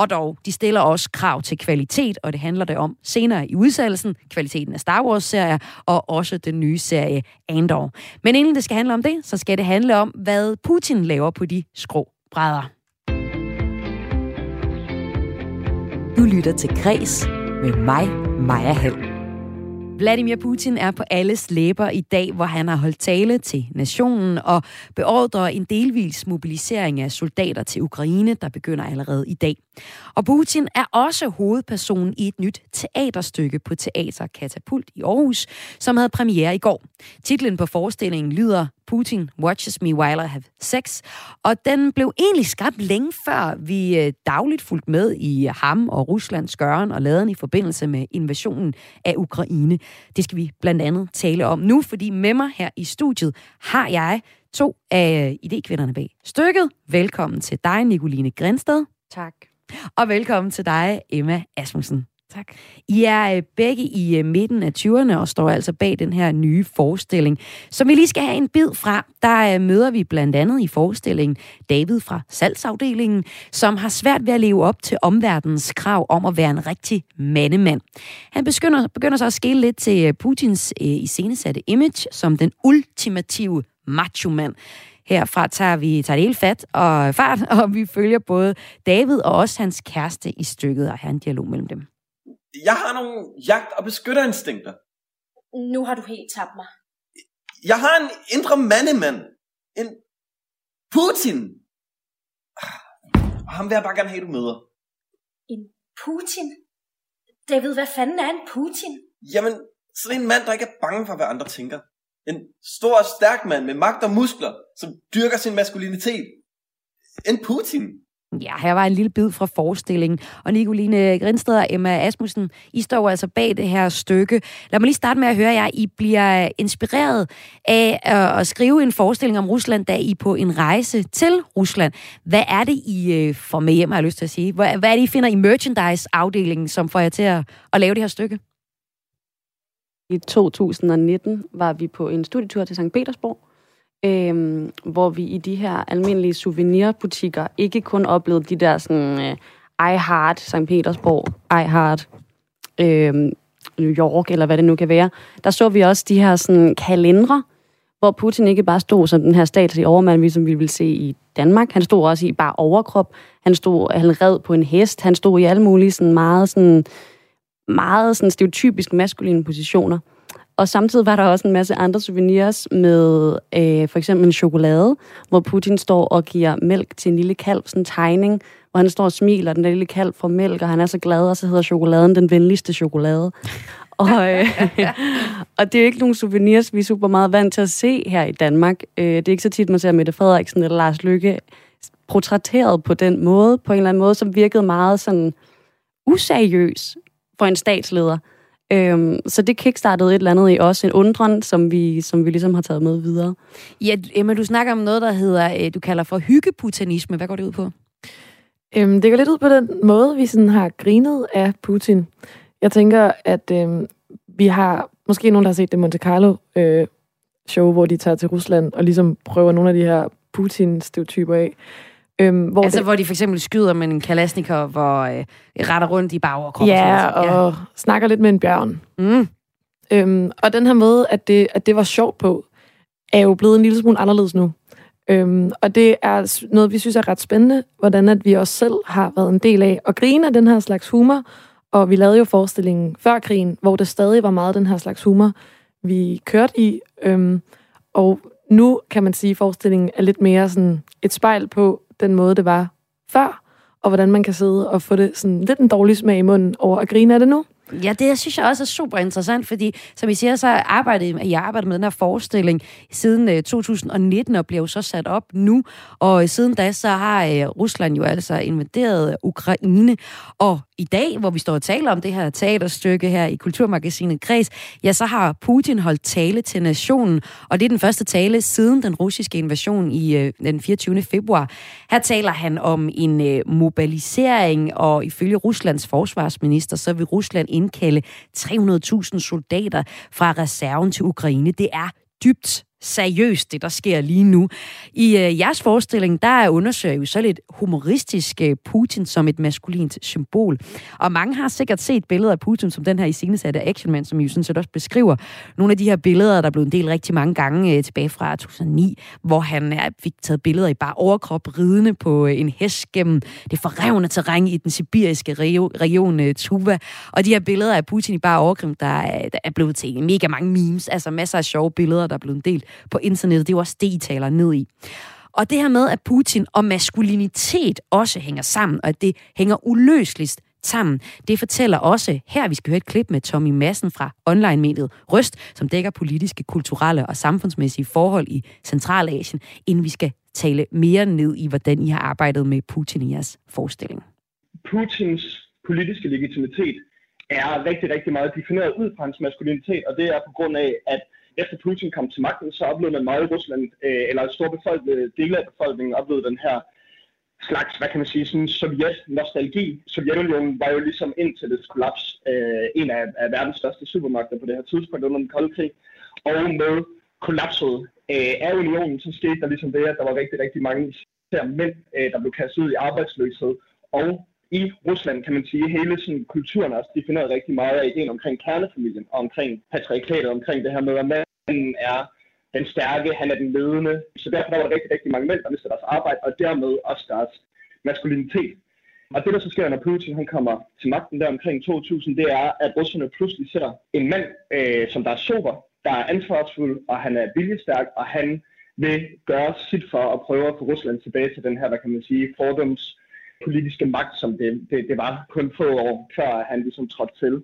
[SPEAKER 1] Og dog, de stiller også krav til kvalitet, og det handler det om senere i udsendelsen, kvaliteten af Star Wars-serier, og også den nye serie Andor. Men inden det skal handle om det, så skal det handle om, hvad Putin laver på de skrå brædder. Du lytter til Græs med mig, Maja Helm. Vladimir Putin er på alles læber i dag, hvor han har holdt tale til nationen og beordrer en delvis mobilisering af soldater til Ukraine, der begynder allerede i dag. Og Putin er også hovedperson i et nyt teaterstykke på Teater Katapult i Aarhus, som havde premiere i går. Titlen på forestillingen lyder Putin Watches Me While I Have Sex, og den blev egentlig skabt længe før vi øh, dagligt fulgt med i ham og Ruslands gøren og laden i forbindelse med invasionen af Ukraine. Det skal vi blandt andet tale om nu, fordi med mig her i studiet har jeg to af idékvinderne bag stykket. Velkommen til dig, Nicoline Grænsted.
[SPEAKER 7] Tak.
[SPEAKER 1] Og velkommen til dig, Emma Asmussen. Tak. I er øh, begge i øh, midten af 20'erne og står altså bag den her nye forestilling. Som vi lige skal have en bid fra, der øh, møder vi blandt andet i forestillingen David fra salgsafdelingen, som har svært ved at leve op til omverdens krav om at være en rigtig mandemand. Han begynder, begynder så at skille lidt til Putins øh, iscenesatte image som den ultimative macho-mand. Herfra tager vi tager det hele fat og fart, og vi følger både David og også hans kæreste i stykket og har en dialog mellem dem.
[SPEAKER 3] Jeg har nogle jagt- og beskytterinstinkter.
[SPEAKER 7] Nu har du helt tabt mig.
[SPEAKER 3] Jeg har en indre mandemand. En Putin. Og ham vil jeg bare gerne have, du møder.
[SPEAKER 7] En Putin? David, hvad fanden er en Putin?
[SPEAKER 3] Jamen, sådan en mand, der ikke er bange for, hvad andre tænker. En stor og stærk mand med magt og muskler, som dyrker sin maskulinitet. En Putin.
[SPEAKER 1] Ja, her var en lille bid fra forestillingen. Og Nicoline Grinsted og Emma Asmussen, I står altså bag det her stykke. Lad mig lige starte med at høre jer. I bliver inspireret af at skrive en forestilling om Rusland, da I på en rejse til Rusland. Hvad er det, I øh, får med hjem, har jeg lyst til at sige? Hvad er det, I finder i merchandise-afdelingen, som får jer til at, at lave det her stykke?
[SPEAKER 8] I 2019 var vi på en studietur til St. Petersborg, øhm, hvor vi i de her almindelige souvenirbutikker ikke kun oplevede de der sådan, øh, I Heart St. Petersborg, I Heart øhm, New York, eller hvad det nu kan være. Der så vi også de her sådan, kalendere, hvor Putin ikke bare stod som den her statslige overmand, som vi vil se i Danmark. Han stod også i bare overkrop. Han stod, han red på en hest. Han stod i alle mulige sådan meget sådan, meget sådan stereotypisk maskuline positioner. Og samtidig var der også en masse andre souvenirs med øh, for eksempel en chokolade, hvor Putin står og giver mælk til en lille kalv, sådan en tegning, hvor han står og smiler, den der lille kalv får mælk, og han er så glad, og så hedder chokoladen den venligste chokolade. og, øh, og det er jo ikke nogen souvenirs, vi er super meget vant til at se her i Danmark. Øh, det er ikke så tit, man ser Mette Frederiksen eller Lars Lykke portrætteret på den måde, på en eller anden måde, som virkede meget sådan useriøs for en statsleder. Øhm, så det kickstartede et eller andet i os, en undren, som vi, som vi ligesom har taget med videre.
[SPEAKER 1] Ja, Emma, du snakker om noget, der hedder, øh, du kalder for hyggeputanisme. Hvad går det ud på?
[SPEAKER 9] Øhm, det går lidt ud på den måde, vi sådan har grinet af Putin. Jeg tænker, at øhm, vi har måske nogen, der har set det Monte Carlo øh, show, hvor de tager til Rusland og ligesom prøver nogle af de her Putin-stereotyper af.
[SPEAKER 1] Øhm, hvor altså, det, hvor de for eksempel skyder med en kalasnikov, hvor øh, retter rundt i bagoverkroppen.
[SPEAKER 9] Ja, og ja. snakker lidt med en bjørn. Mm. Øhm, og den her måde, at det, at det var sjovt på, er jo blevet en lille smule anderledes nu. Øhm, og det er noget, vi synes er ret spændende, hvordan at vi også selv har været en del af at grine af den her slags humor. Og vi lavede jo forestillingen før krigen, hvor det stadig var meget den her slags humor, vi kørte i. Øhm, og nu kan man sige, at forestillingen er lidt mere sådan et spejl på, den måde, det var før, og hvordan man kan sidde og få det sådan lidt en dårlig smag i munden over at grine af det nu.
[SPEAKER 1] Ja, det synes jeg også er super interessant, fordi som I siger, så arbejdet jeg arbejdet med den her forestilling siden øh, 2019 og blev så sat op nu. Og siden da, så har øh, Rusland jo altså invaderet Ukraine. Og i dag, hvor vi står og taler om det her teaterstykke her i Kulturmagasinet Kreds, ja, så har Putin holdt tale til nationen, og det er den første tale siden den russiske invasion i øh, den 24. februar. Her taler han om en øh, mobilisering, og ifølge Ruslands forsvarsminister, så vil Rusland indkalde 300.000 soldater fra reserven til Ukraine. Det er dybt seriøst, det der sker lige nu. I øh, jeres forestilling, der undersøger jo så lidt humoristisk øh, Putin som et maskulint symbol. Og mange har sikkert set billeder af Putin som den her iscenesatte actionman, som I jo sådan set også beskriver. Nogle af de her billeder, der er blevet en del rigtig mange gange øh, tilbage fra 2009, hvor han er, fik taget billeder i bare overkrop ridende på øh, en hest gennem det forrevne terræn i den sibiriske region øh, Tuva. Og de her billeder af Putin i bare overkrop, der er, der er blevet til mega mange memes, altså masser af sjove billeder, der er blevet del på internettet. Det er jo også det, I taler ned i. Og det her med, at Putin og maskulinitet også hænger sammen, og at det hænger uløseligt sammen. Det fortæller også, her vi skal høre et klip med Tommy Madsen fra online-mediet Røst, som dækker politiske, kulturelle og samfundsmæssige forhold i Centralasien, inden vi skal tale mere ned i, hvordan I har arbejdet med Putin i jeres forestilling.
[SPEAKER 10] Putins politiske legitimitet er rigtig, rigtig meget defineret ud fra hans maskulinitet, og det er på grund af, at efter Putin kom til magten, så oplevede man meget i Rusland, øh, eller en stor befolkning, dele af befolkningen oplevede den her slags, hvad kan man sige, sådan sovjet-nostalgi. Sovjetunionen var jo ligesom indtil det kollaps øh, en af, af verdens største supermagter på det her tidspunkt under den kolde krig. Og med kollapset øh, af unionen, så skete der ligesom det, at der var rigtig, rigtig mange især mænd, øh, der blev kastet ud i arbejdsløshed. Og i Rusland, kan man sige, hele sådan, kulturen er også defineret rigtig meget af ideen omkring kernefamilien, og omkring patriarkatet, omkring det her med, at manden er den stærke, han er den ledende. Så derfor var der rigtig, rigtig mange mænd, der mistede deres arbejde, og dermed også deres maskulinitet. Og det, der så sker, når Putin han kommer til magten der omkring 2000, det er, at russerne pludselig ser en mand, øh, som der er sober, der er ansvarsfuld, og han er viljestærk, og han vil gøre sit for at prøve at få Rusland tilbage til den her, hvad kan man sige, fordoms politiske magt, som det, det, det var kun få år før han ligesom trådte til.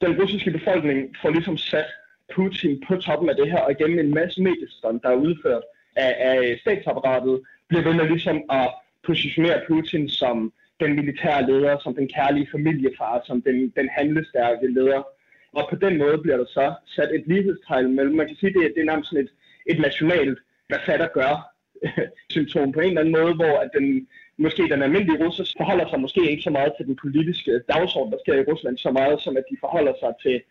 [SPEAKER 10] Den russiske befolkning får ligesom sat Putin på toppen af det her, og igennem en masse mediestand, der er udført af, af statsapparatet, bliver ved med ligesom at positionere Putin som den militære leder, som den kærlige familiefar, som den, den handlestærke leder. Og på den måde bliver der så sat et lighedstegn mellem, man kan sige, det, det er nærmest sådan et, et nationalt, hvad fatter gør symptom på en eller anden måde, hvor at den, måske den almindelige russer forholder sig måske ikke så meget til den politiske dagsorden, der sker i Rusland, så meget som at de forholder sig til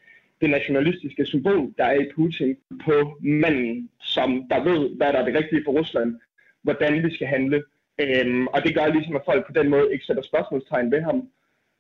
[SPEAKER 10] det nationalistiske symbol, der er i Putin på manden, som der ved, hvad der er det rigtige for Rusland, hvordan vi skal handle. Øhm, og det gør ligesom, at folk på den måde ikke sætter spørgsmålstegn ved ham,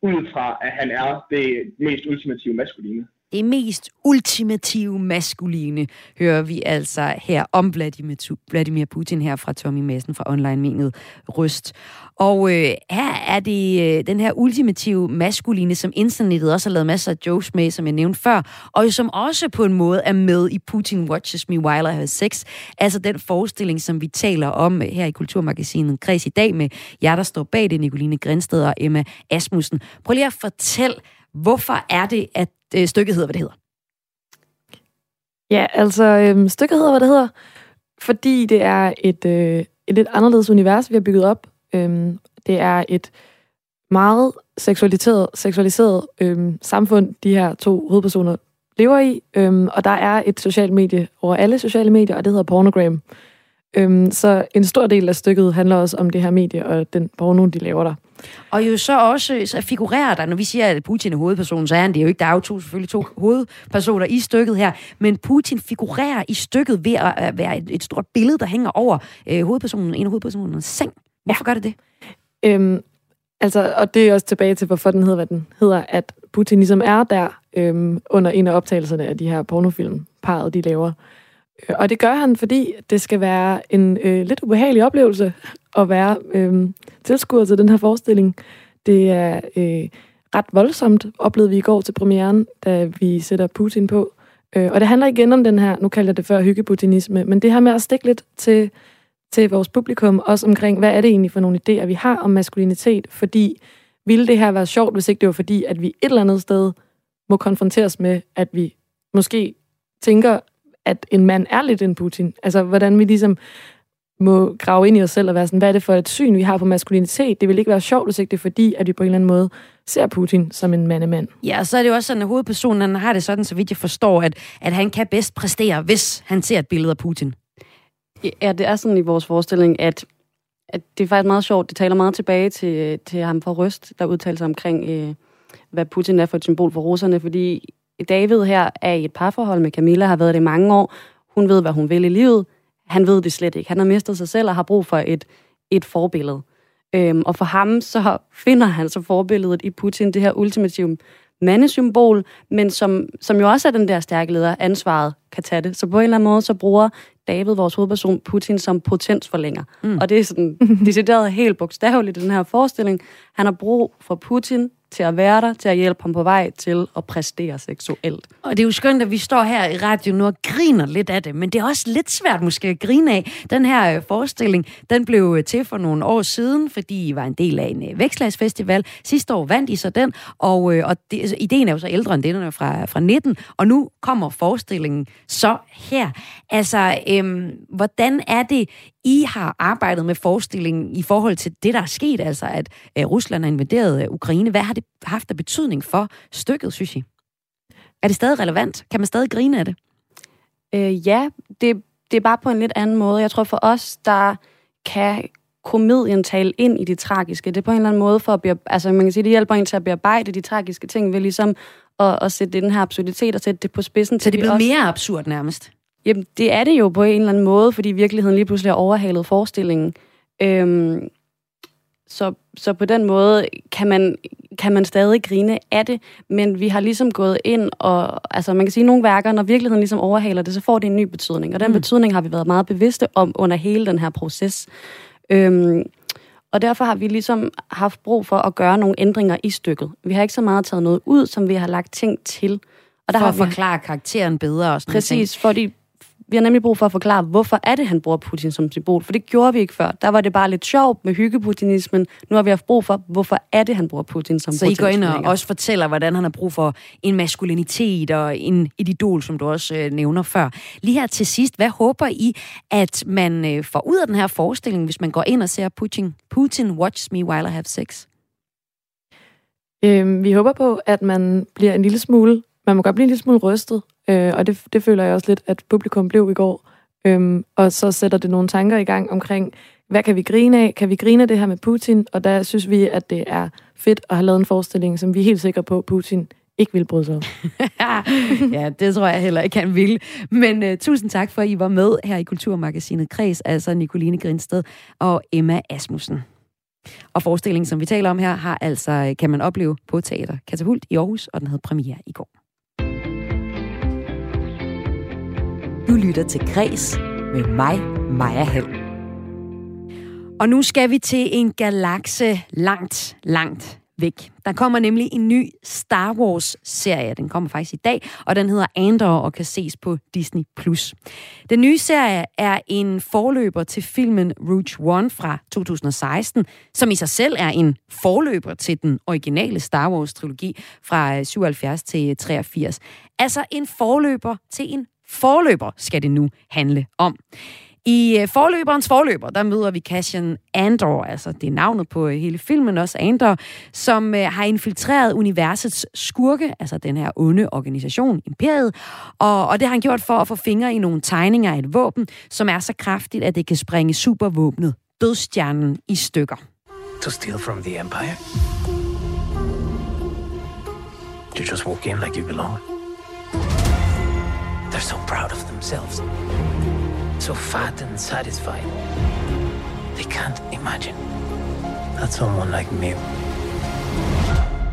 [SPEAKER 10] ud fra at han er det mest ultimative maskuline.
[SPEAKER 1] Det mest ultimative maskuline hører vi altså her om Vladimir, Vladimir Putin her fra Tommy Madsen fra online-menet Røst. Og øh, her er det øh, den her ultimative maskuline, som internettet også har lavet masser af jokes med, som jeg nævnte før, og som også på en måde er med i Putin Watches Me While I Have Sex. Altså den forestilling, som vi taler om her i Kulturmagasinet Kreds i dag med jer, der står bag det, Nicoline Grænsted og Emma Asmussen. Prøv lige at fortælle, hvorfor er det, at øh, stykket hedder, hvad det hedder?
[SPEAKER 9] Ja, altså øh, stykket hedder, hvad det hedder, fordi det er et, øh, et lidt anderledes univers, vi har bygget op. Øh, det er et meget seksualiseret, seksualiseret øh, samfund, de her to hovedpersoner lever i, øhm, og der er et socialt medie over alle sociale medier, og det hedder Pornogram. Øhm, så en stor del af stykket handler også om det her medie og den porno, de laver der.
[SPEAKER 1] Og jo så også så figurerer der, når vi siger, at Putin er hovedpersonen, så er han det jo ikke. Der er jo to, selvfølgelig to hovedpersoner i stykket her, men Putin figurerer i stykket ved at være et, et stort billede, der hænger over øh, hovedpersonen, en af hovedpersonens seng. Hvorfor ja. gør det det?
[SPEAKER 9] Øhm, altså, og det er også tilbage til, hvorfor den hedder, hvad den hedder, at Putin ligesom er der øhm, under en af optagelserne af de her pornofilm, parret de laver. Og det gør han, fordi det skal være en øh, lidt ubehagelig oplevelse at være øh, tilskuer til den her forestilling. Det er øh, ret voldsomt, oplevede vi i går til premieren, da vi sætter Putin på. Øh, og det handler igen om den her, nu kalder jeg det før hyggeputinisme, men det her med at stikke lidt til, til vores publikum, også omkring, hvad er det egentlig for nogle idéer, vi har om maskulinitet, fordi ville det her være sjovt, hvis ikke det var fordi, at vi et eller andet sted må konfronteres med, at vi måske tænker, at en mand er lidt en Putin. Altså, hvordan vi ligesom må grave ind i os selv og være sådan, hvad er det for et syn, vi har på maskulinitet? Det vil ikke være sjovt, hvis ikke det er fordi, at vi på en eller anden måde ser Putin som en mandemand.
[SPEAKER 1] Ja, og så er det jo også sådan, at hovedpersonen han har det sådan, så vidt jeg forstår, at, at han kan bedst præstere, hvis han ser et billede af Putin.
[SPEAKER 8] Ja, det er sådan i vores forestilling, at, at det er faktisk meget sjovt. Det taler meget tilbage til, til ham fra Røst, der udtaler sig omkring, øh, hvad Putin er for et symbol for russerne, fordi David her er i et parforhold med Camilla, har været det i mange år. Hun ved, hvad hun vil i livet. Han ved det slet ikke. Han har mistet sig selv og har brug for et, et forbillede. Øhm, og for ham, så finder han så forbilledet i Putin, det her ultimative mandesymbol, men som, som jo også er den der stærke leder, ansvaret kan tage det. Så på en eller anden måde, så bruger David, vores hovedperson, Putin som potensforlænger. Mm. Og det er sådan decideret helt bogstaveligt i den her forestilling. Han har brug for Putin til at være der, til at hjælpe ham på vej til at præstere seksuelt.
[SPEAKER 1] Og det er jo skønt, at vi står her i radio nu og griner lidt af det, men det er også lidt svært måske at grine af. Den her øh, forestilling, den blev øh, til for nogle år siden, fordi I var en del af en øh, vækslagsfestival. Sidste år vandt I så den, og, øh, og det, altså, ideen er jo så ældre end den er fra, fra 19, og nu kommer forestillingen så her. Altså, øhm, hvordan er det, i har arbejdet med forestillingen i forhold til det, der er sket, altså at øh, Rusland har invaderet øh, Ukraine. Hvad har det haft af betydning for stykket, synes I? Er det stadig relevant? Kan man stadig grine af det?
[SPEAKER 8] Øh, ja, det, det er bare på en lidt anden måde. Jeg tror for os, der kan komedien tale ind i det tragiske. Det er på en eller anden måde for at bearbejde, altså man kan sige, det hjælper en til at bearbejde de tragiske ting ved ligesom at, at sætte den her absurditet og sætte det på spidsen.
[SPEAKER 1] Så det er blevet
[SPEAKER 8] også...
[SPEAKER 1] mere absurd nærmest?
[SPEAKER 8] Jamen, det er det jo på en eller anden måde, fordi virkeligheden lige pludselig har overhalet forestillingen. Øhm, så, så på den måde kan man, kan man stadig grine af det, men vi har ligesom gået ind og, altså man kan sige, at nogle værker, når virkeligheden ligesom overhaler det, så får det en ny betydning, og den mm. betydning har vi været meget bevidste om under hele den her proces. Øhm, og derfor har vi ligesom haft brug for at gøre nogle ændringer i stykket. Vi har ikke så meget taget noget ud, som vi har lagt ting til.
[SPEAKER 1] Og der for har at vi... forklare karakteren bedre og sådan
[SPEAKER 8] Præcis, fordi vi har nemlig brug for at forklare, hvorfor er det, han bruger Putin som symbol. For det gjorde vi ikke før. Der var det bare lidt sjovt med hyggeputinismen. Nu har vi haft brug for, hvorfor er det, han bruger Putin som
[SPEAKER 1] Så I går ind og også fortæller, hvordan han har brug for en maskulinitet og en, et idol, som du også øh, nævner før. Lige her til sidst, hvad håber I, at man øh, får ud af den her forestilling, hvis man går ind og ser Putin, Putin watch me while I have sex?
[SPEAKER 9] Øhm, vi håber på, at man bliver en lille smule, man må godt blive en lille smule rystet Øh, og det, det føler jeg også lidt, at publikum blev i går. Øhm, og så sætter det nogle tanker i gang omkring, hvad kan vi grine af? Kan vi grine af det her med Putin? Og der synes vi, at det er fedt at have lavet en forestilling, som vi er helt sikre på, at Putin ikke vil bryde sig om.
[SPEAKER 1] ja, det tror jeg heller ikke, han vil. Men uh, tusind tak for, at I var med her i Kulturmagasinet Kreds, altså Nicoline Grinsted og Emma Asmussen. Og forestillingen, som vi taler om her, har altså, øh, kan man opleve på Teater Katapult i Aarhus, og den havde premiere i går. Du lytter til Græs med mig, Maja Hall. Og nu skal vi til en galakse langt, langt væk. Der kommer nemlig en ny Star Wars-serie. Den kommer faktisk i dag, og den hedder Andor og kan ses på Disney+. Den nye serie er en forløber til filmen Rouge One fra 2016, som i sig selv er en forløber til den originale Star Wars-trilogi fra 77 til 83. Altså en forløber til en forløber skal det nu handle om. I øh, forløberens forløber, der møder vi Cassian Andor, altså det er navnet på øh, hele filmen også, Andor, som øh, har infiltreret universets skurke, altså den her onde organisation, Imperiet, og, og det har han gjort for at få fingre i nogle tegninger af et våben, som er så kraftigt, at det kan springe supervåbnet, dødstjernen, i stykker. To steal from the Empire? You just walk in like you belong. They're so proud of themselves. So fat and satisfied. They can't imagine that someone like me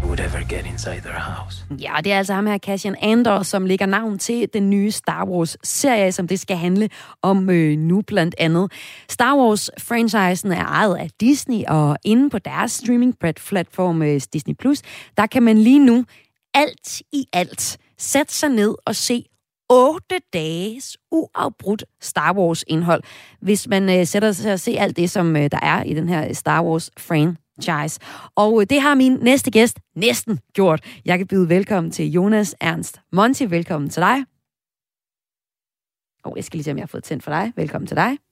[SPEAKER 1] would ever get inside their house. Ja, det er altså ham her, Cassian Andor, som lægger navn til den nye Star Wars-serie, som det skal handle om øh, nu blandt andet. Star Wars-franchisen er ejet af Disney, og inde på deres streaming-platform øh, Disney+, Plus, der kan man lige nu alt i alt sætte sig ned og se 8 dages uafbrudt Star Wars-indhold, hvis man øh, sætter sig at se alt det, som øh, der er i den her Star Wars-franchise. Og øh, det har min næste gæst næsten gjort. Jeg kan byde velkommen til Jonas Ernst Monti. Velkommen til dig. Og oh, jeg skal lige se, om jeg har fået tændt for dig. Velkommen til dig.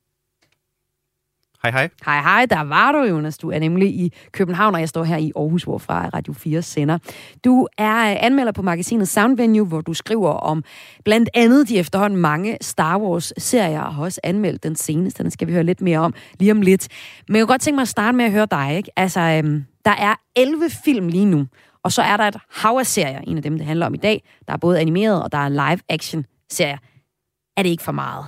[SPEAKER 11] Hej, hej.
[SPEAKER 1] Hej, hej. Der var du, Jonas. Du er nemlig i København, og jeg står her i Aarhus, hvorfra Radio 4 sender. Du er øh, anmelder på magasinet Sound Venue, hvor du skriver om blandt andet de efterhånden mange Star Wars-serier, og har også anmeldt den seneste. Den skal vi høre lidt mere om lige om lidt. Men jeg kunne godt tænke mig at starte med at høre dig. Ikke? Altså, øhm, der er 11 film lige nu, og så er der et hav af serier, en af dem, det handler om i dag. Der er både animeret, og der er live-action-serier. Er det ikke for meget?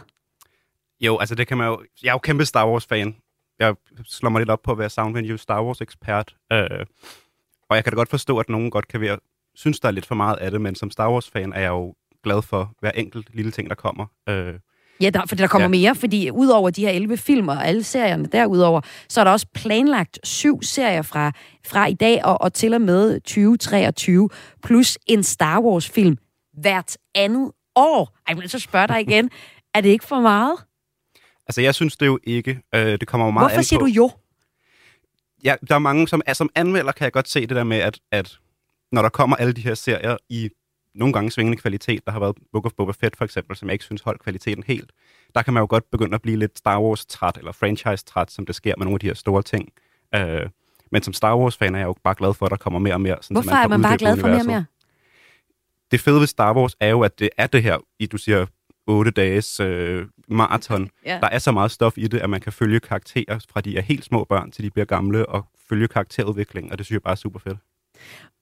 [SPEAKER 11] Jo, altså det kan man jo... Jeg er jo kæmpe Star Wars-fan, jeg slår mig lidt op på at være Soundvenue Star Wars-ekspert. Øh, og jeg kan da godt forstå, at nogen godt kan være, synes, der er lidt for meget af det, men som Star Wars-fan er jeg jo glad for hver enkelt lille ting, der kommer. Øh,
[SPEAKER 1] Ja, der, for der kommer ja. mere, fordi udover de her 11 film og alle serierne derudover, så er der også planlagt syv serier fra, fra i dag og, og til og med 2023, plus en Star Wars-film hvert andet år. Ej, men så spørger dig igen, er det ikke for meget?
[SPEAKER 11] Altså, jeg synes det jo ikke. Øh, det kommer jo meget
[SPEAKER 1] Hvorfor siger du jo?
[SPEAKER 11] Ja, der er mange, som, altså, som anmelder kan jeg godt se det der med, at, at når der kommer alle de her serier i nogle gange svingende kvalitet, der har været Book of Boba Fett for eksempel, som jeg ikke synes holdt kvaliteten helt, der kan man jo godt begynde at blive lidt Star Wars-træt, eller franchise-træt, som det sker med nogle af de her store ting. Øh, men som Star Wars-fan er jeg jo bare glad for, at der kommer mere og mere.
[SPEAKER 1] Sådan, Hvorfor man er man bare glad for mere og mere?
[SPEAKER 11] Det fede ved Star Wars er jo, at det er det her, i du siger otte dages øh, maraton.
[SPEAKER 1] Ja.
[SPEAKER 11] Der er så meget stof i det, at man kan følge karakterer fra de er helt små børn, til de bliver gamle, og følge karakterudvikling, og det synes jeg bare er super fedt.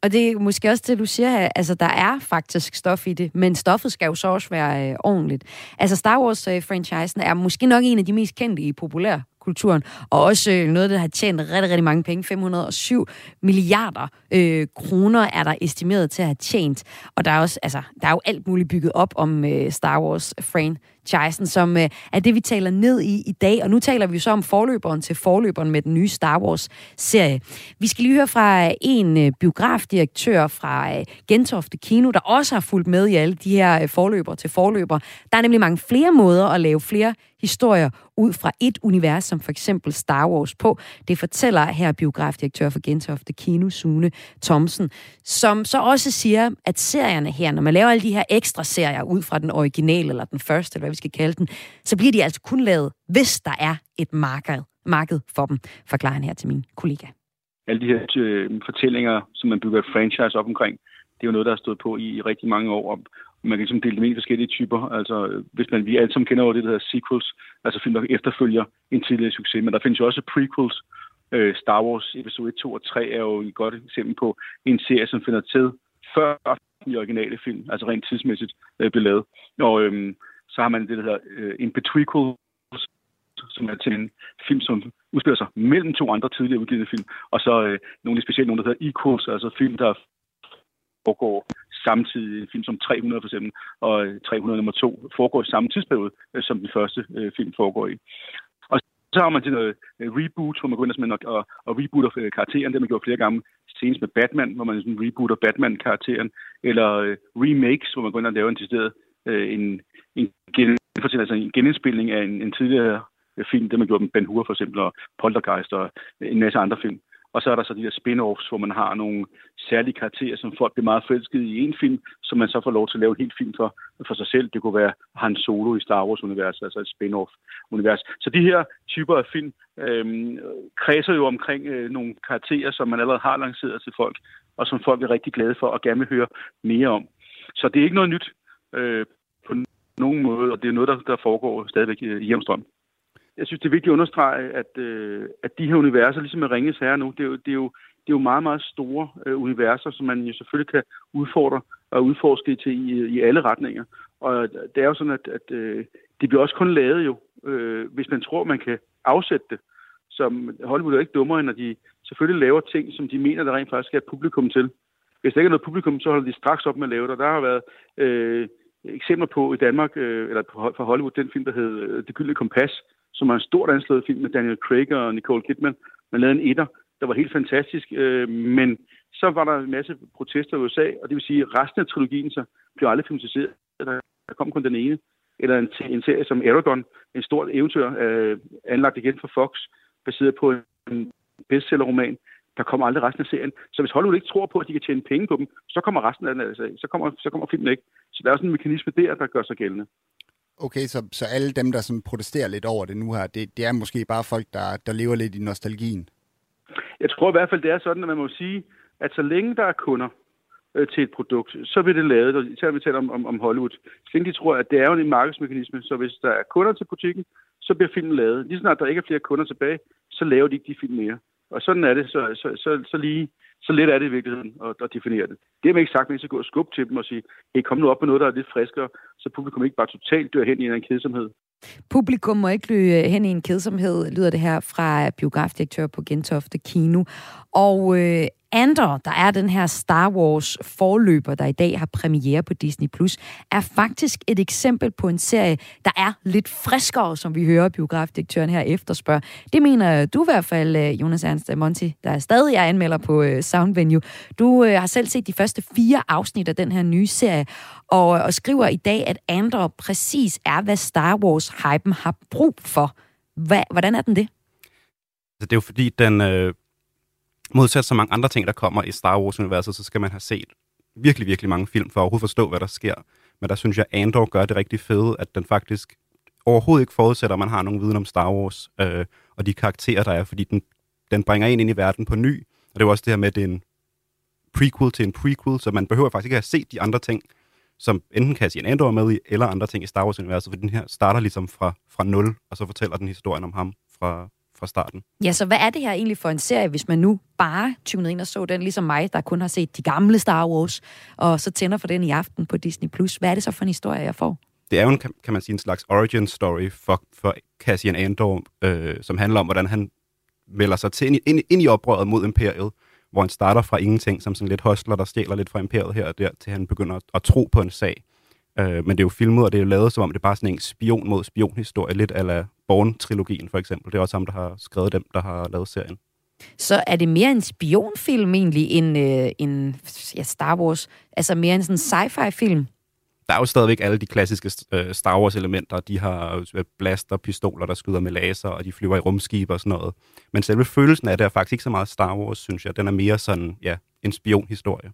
[SPEAKER 1] Og det er måske også det, du siger her. Altså, der er faktisk stof i det, men stoffet skal jo så også være øh, ordentligt. Altså, Star Wars-franchisen er måske nok en af de mest kendte i populær kulturen, og også øh, noget, der har tjent rigtig, rigtig mange penge. 507 milliarder øh, kroner er der estimeret til at have tjent. Og der er, også, altså, der er jo alt muligt bygget op om øh, Star Wars-franchisen, som øh, er det, vi taler ned i i dag. Og nu taler vi jo så om forløberen til forløberen med den nye Star Wars-serie. Vi skal lige høre fra øh, en øh, biografdirektør fra øh, Gentofte Kino, der også har fulgt med i alle de her øh, forløber til forløber. Der er nemlig mange flere måder at lave flere historier ud fra et univers, som for eksempel Star Wars på. Det fortæller her biografdirektør for Gentofte Kino, Sune Thomsen, som så også siger, at serierne her, når man laver alle de her ekstra serier ud fra den originale, eller den første, eller hvad vi skal kalde den, så bliver de altså kun lavet, hvis der er et marked, marked for dem, forklarer han her til min kollega.
[SPEAKER 6] Alle de her øh, fortællinger, som man bygger et franchise op omkring, det er jo noget, der har stået på i, i rigtig mange år. Og man kan ligesom dele dem ind i forskellige typer. Altså, hvis man, vi alle sammen kender over det, der hedder sequels, altså film, der efterfølger en tidligere succes. Men der findes jo også prequels. Øh, Star Wars episode 1, 2 og 3 er jo et godt eksempel på en serie, som finder til før den originale film, altså rent tidsmæssigt, øh, blev lavet. Og øhm, så har man det, der hedder øh, en betwequel, som er til en film, som udspiller sig mellem to andre tidligere udgivende film, og så øh, nogle specielt nogle, der hedder equals, altså film, der foregår samtidig. En film som 300 for eksempel, og øh, 300 nummer 2 foregår i samme tidsperiode, øh, som den første øh, film foregår i. Og så har man til noget øh, reboot, hvor man går ind og, og, og rebooter øh, karakteren. Det har man gjort flere gange. Senest med Batman, hvor man sådan rebooter Batman-karakteren. Eller øh, remakes, hvor man går ind og laver en decideret øh, en, en, gen, altså en genindspilning af en, en tidligere øh, film. Det man gjorde med Ben Hur for eksempel, og Poltergeist og en masse andre film. Og så er der så de der spin-offs, hvor man har nogle særlige karakterer, som folk bliver meget forelsket i en film, som man så får lov til at lave en helt film for, for sig selv. Det kunne være Han Solo i Star Wars-universet, altså et spin-off-univers. Så de her typer af film øh, kredser jo omkring øh, nogle karakterer, som man allerede har lanceret til folk, og som folk er rigtig glade for og gerne vil høre mere om. Så det er ikke noget nyt øh, på nogen måde, og det er noget, der, der foregår stadigvæk øh, i, hjemstrøm jeg synes, det er vigtigt at understrege, at, øh, at de her universer, ligesom med Ringes Herre nu, det er jo, det er jo, det er jo meget, meget store øh, universer, som man jo selvfølgelig kan udfordre og udforske til i, i alle retninger. Og det er jo sådan, at, at øh, det bliver også kun lavet jo, øh, hvis man tror, man kan afsætte det. Som Hollywood er ikke dummere, end at de selvfølgelig laver ting, som de mener, der rent faktisk skal et publikum til. Hvis der ikke er noget publikum, så holder de straks op med at lave det. Og Der har været øh, eksempler på i Danmark, øh, eller fra Hollywood, den film, der hed øh, Det Gyldne Kompas, som er en stort anslået film med Daniel Craig og Nicole Kidman. Man lavede en etter, der var helt fantastisk, øh, men så var der en masse protester i USA, og det vil sige, at resten af trilogien så blev aldrig filmatiseret. Der, der kom kun den ene. Eller en, en serie som Aragon, en stort eventyr, øh, anlagt igen for Fox, baseret på en bestsellerroman. Der kommer aldrig resten af serien. Så hvis Hollywood ikke tror på, at de kan tjene penge på dem, så kommer resten af den altså, så kommer, så kommer filmen ikke. Så der er også en mekanisme der, der gør sig gældende.
[SPEAKER 12] Okay, så, så alle dem, der sådan protesterer lidt over det nu her, det, det er måske bare folk, der, der lever lidt i nostalgien?
[SPEAKER 6] Jeg tror i hvert fald, det er sådan, at man må sige, at så længe der er kunder øh, til et produkt, så vil det lavet, og især vi taler om, om, om Hollywood. Så længe de tror, at det er jo en markedsmekanisme, så hvis der er kunder til butikken, så bliver filmen lavet. Lige snart der ikke er flere kunder tilbage, så laver de ikke de film mere. Og sådan er det, så, så, så, så lige så let er det i virkeligheden at, at definere det. Det er ikke sagt, men så gå og skubbe til dem og sige, hey, kom nu op med noget, der er lidt friskere, så publikum ikke bare totalt dør hen i en kedsomhed.
[SPEAKER 1] Publikum må ikke løbe hen i en kedsomhed, lyder det her fra biografdirektør på Gentofte Kino. Og øh, Andor, der er den her Star Wars forløber, der i dag har premiere på Disney+, Plus, er faktisk et eksempel på en serie, der er lidt friskere, som vi hører biografdirektøren her efterspørger. Det mener du i hvert fald, øh, Jonas Ernst Monti, der stadig er anmelder på øh, Soundvenue. Sound Venue. Du øh, har selv set de første fire afsnit af den her nye serie, og, øh, og skriver i dag, at Andor præcis er, hvad Star Wars-hypen har brug for. Hva, hvordan er den det?
[SPEAKER 11] Altså, det er jo fordi, den, øh, modsat så mange andre ting, der kommer i Star Wars-universet, så skal man have set virkelig, virkelig mange film for at overhovedet forstå, hvad der sker. Men der synes jeg, Andor gør det rigtig fede, at den faktisk overhovedet ikke forudsætter, at man har nogen viden om Star Wars øh, og de karakterer, der er, fordi den, den bringer en ind i verden på ny. Og det er jo også det her med, at det er en prequel til en prequel, så man behøver faktisk ikke have set de andre ting, som enten Cassian Andor med i, eller andre ting i Star Wars-universet, for den her starter ligesom fra, fra nul, og så fortæller den historien om ham fra, fra starten.
[SPEAKER 1] Ja, så hvad er det her egentlig for en serie, hvis man nu bare tunede ind og så den, ligesom mig, der kun har set de gamle Star Wars, og så tænder for den i aften på Disney+. Plus. Hvad er det så for en historie, jeg får?
[SPEAKER 11] Det er jo en, kan man sige, en slags origin story for, for Cassian Andor, øh, som handler om, hvordan han melder sig til ind, i- ind, ind i oprøret mod imperiet, hvor han starter fra ingenting, som sådan lidt hostler, der stjæler lidt fra imperiet her og der, til han begynder at, at tro på en sag. Øh, men det er jo filmet, og det er jo lavet, som om det er bare sådan en spion mod spion-historie, lidt ala Bourne-trilogien for eksempel. Det er også ham, der har skrevet dem, der har lavet serien.
[SPEAKER 1] Så er det mere en spionfilm egentlig, end, øh, end ja, Star Wars? Altså mere en sådan sci-fi-film?
[SPEAKER 11] Der er jo stadigvæk alle de klassiske øh, Star Wars-elementer. De har øh, blaster, pistoler, der skyder med laser, og de flyver i rumskib og sådan noget. Men selve følelsen af det er faktisk ikke så meget Star Wars, synes jeg. Den er mere sådan, ja, en spionhistorie.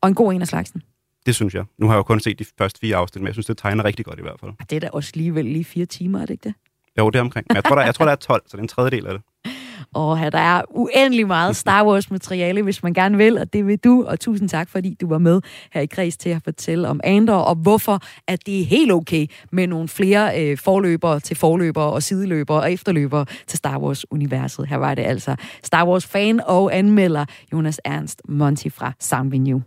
[SPEAKER 1] Og en god en af slagsen.
[SPEAKER 11] Det synes jeg. Nu har jeg jo kun set de første fire afsnit, men jeg synes, det tegner rigtig godt i hvert fald.
[SPEAKER 1] Det er da også alligevel lige fire timer, er det ikke det?
[SPEAKER 11] Jo, det er omkring. Men jeg tror, der, jeg tror, der er 12, så det er en tredjedel af det.
[SPEAKER 1] Og der er uendelig meget Star Wars-materiale, hvis man gerne vil, og det vil du. Og tusind tak, fordi du var med her i Kreds til at fortælle om Andor, og hvorfor at det er helt okay med nogle flere øh, forløbere til forløbere og sideløbere og efterløbere til Star Wars-universet. Her var det altså Star Wars-fan og anmelder Jonas Ernst Monty fra Soundvenue.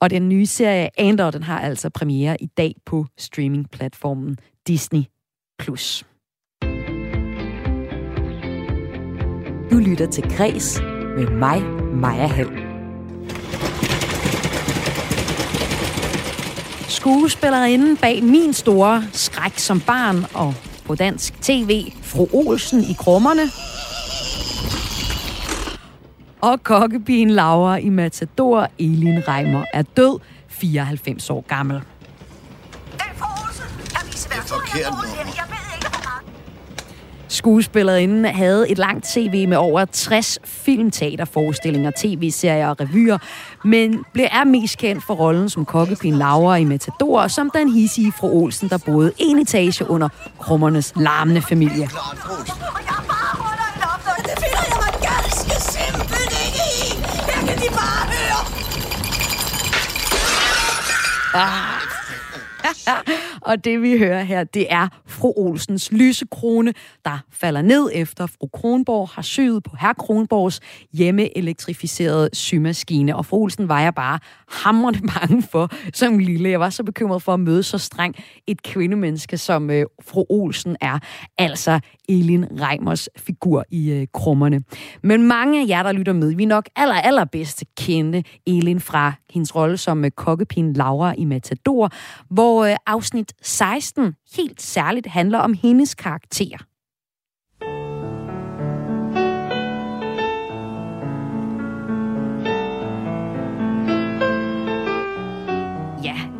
[SPEAKER 1] Og den nye serie Andor, den har altså premiere i dag på streamingplatformen Disney+. Plus. Du lytter til Græs med mig, Maja Hall. Skuespillerinden bag min store skræk som barn og på dansk tv, fru Olsen i krummerne. Og kokkepigen Laura i Matador, Elin Reimer, er død, 94 år gammel.
[SPEAKER 13] Det er forkert nummer.
[SPEAKER 1] Skuespillerinden havde et langt tv med over 60 filmteaterforestillinger, tv-serier og revyer, men blev er mest kendt for rollen som kokkepin Laura i Matador, som den hissige fru Olsen, der boede en etage under krummernes larmende familie. Ah. og det vi hører her, det er fru Olsens lysekrone, der falder ned efter fru Kronborg har syet på herr Kronborgs hjemmeelektrificerede symaskine. Og fru Olsen var jeg bare hamrende bange for som lille. Jeg var så bekymret for at møde så streng et kvindemenneske, som øh, fru Olsen er. Altså Elin Reimers figur i øh, krummerne. Men mange af jer, der lytter med, vi nok aller, allerbedst kende Elin fra hendes rolle som øh, kokkepin Laura i Matador, hvor øh, afsnit 16 helt særligt handler om hendes karakter.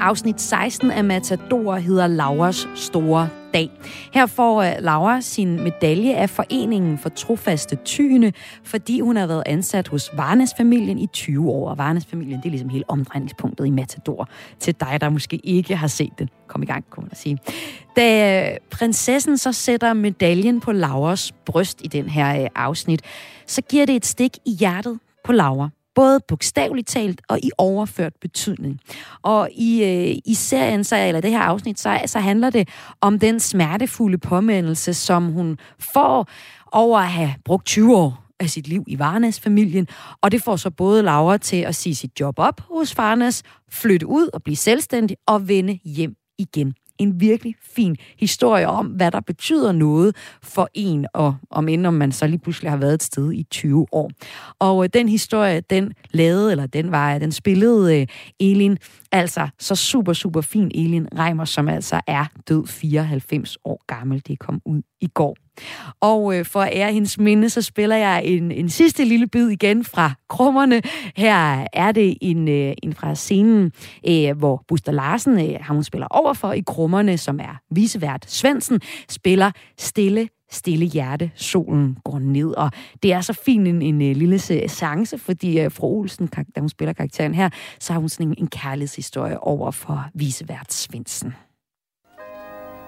[SPEAKER 1] Afsnit 16 af Matador hedder Lauras store dag. Her får øh, Laura sin medalje af Foreningen for Trofaste Tyne, fordi hun har været ansat hos Varnes-familien i 20 år. Og Varnes-familien, det er ligesom hele omdrejningspunktet i Matador. Til dig, der måske ikke har set den. Kom i gang, kunne man sige. Da øh, prinsessen så sætter medaljen på Lauras bryst i den her øh, afsnit, så giver det et stik i hjertet på Laura både bogstaveligt talt og i overført betydning. Og i, øh, i serien, så, eller det her afsnit, så, så handler det om den smertefulde påmindelse, som hun får over at have brugt 20 år af sit liv i Varnes-familien, og det får så både Laura til at sige sit job op hos Varnes, flytte ud og blive selvstændig og vende hjem igen en virkelig fin historie om, hvad der betyder noget for en, og om end om man så lige pludselig har været et sted i 20 år. Og øh, den historie, den lavede, eller den var, den spillede øh, Elin, altså så super, super fin Elin Reimer, som altså er død 94 år gammel. Det kom ud i går. Og øh, for at ære hendes minde, så spiller jeg en, en sidste lille bid igen fra krummerne. Her er det en, øh, en fra scenen, øh, hvor Buster Larsen, øh, ham hun spiller overfor i krummerne, som er visevært Svendsen, spiller stille stille hjerte, solen går ned. Og det er så fin en, en, en lille seance, fordi uh, fru Olsen, da hun spiller karakteren her, så har hun sådan en, en kærlighedshistorie over for visevært Svendsen.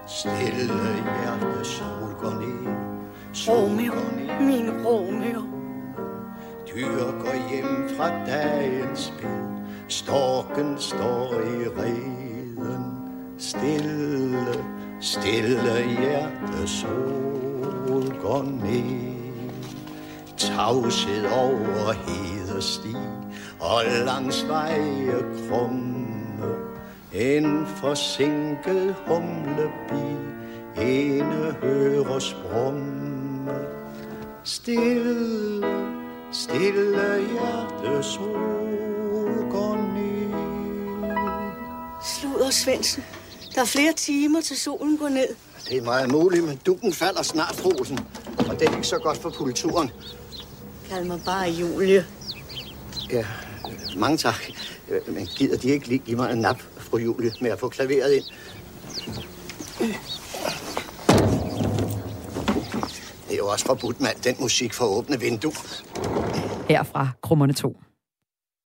[SPEAKER 13] Stille hjerte, sol går ned. Romeo, min Romeo. Dyr går hjem fra dagens spil.
[SPEAKER 14] Storken står i reden, stille, stille hjerte, sol går ned. Tavshed over hedesti, og langs veje krumme, en forsinket humlebi, ene hører sprumme. Stille, stille hjerte, sol går ned.
[SPEAKER 15] Sluder, Svendsen. Der er flere timer, til solen går ned.
[SPEAKER 14] Det er meget muligt, men dukken falder snart, Frosen. Og det er ikke så godt for kulturen.
[SPEAKER 15] Kald mig bare Julie.
[SPEAKER 14] Ja, mange tak. Øh, Men gider de ikke lige give mig en nap, fru Julie, med at få klaveret ind? Det er jo også forbudt, mand, den musik for åbne vindue.
[SPEAKER 1] Her fra Krummerne 2.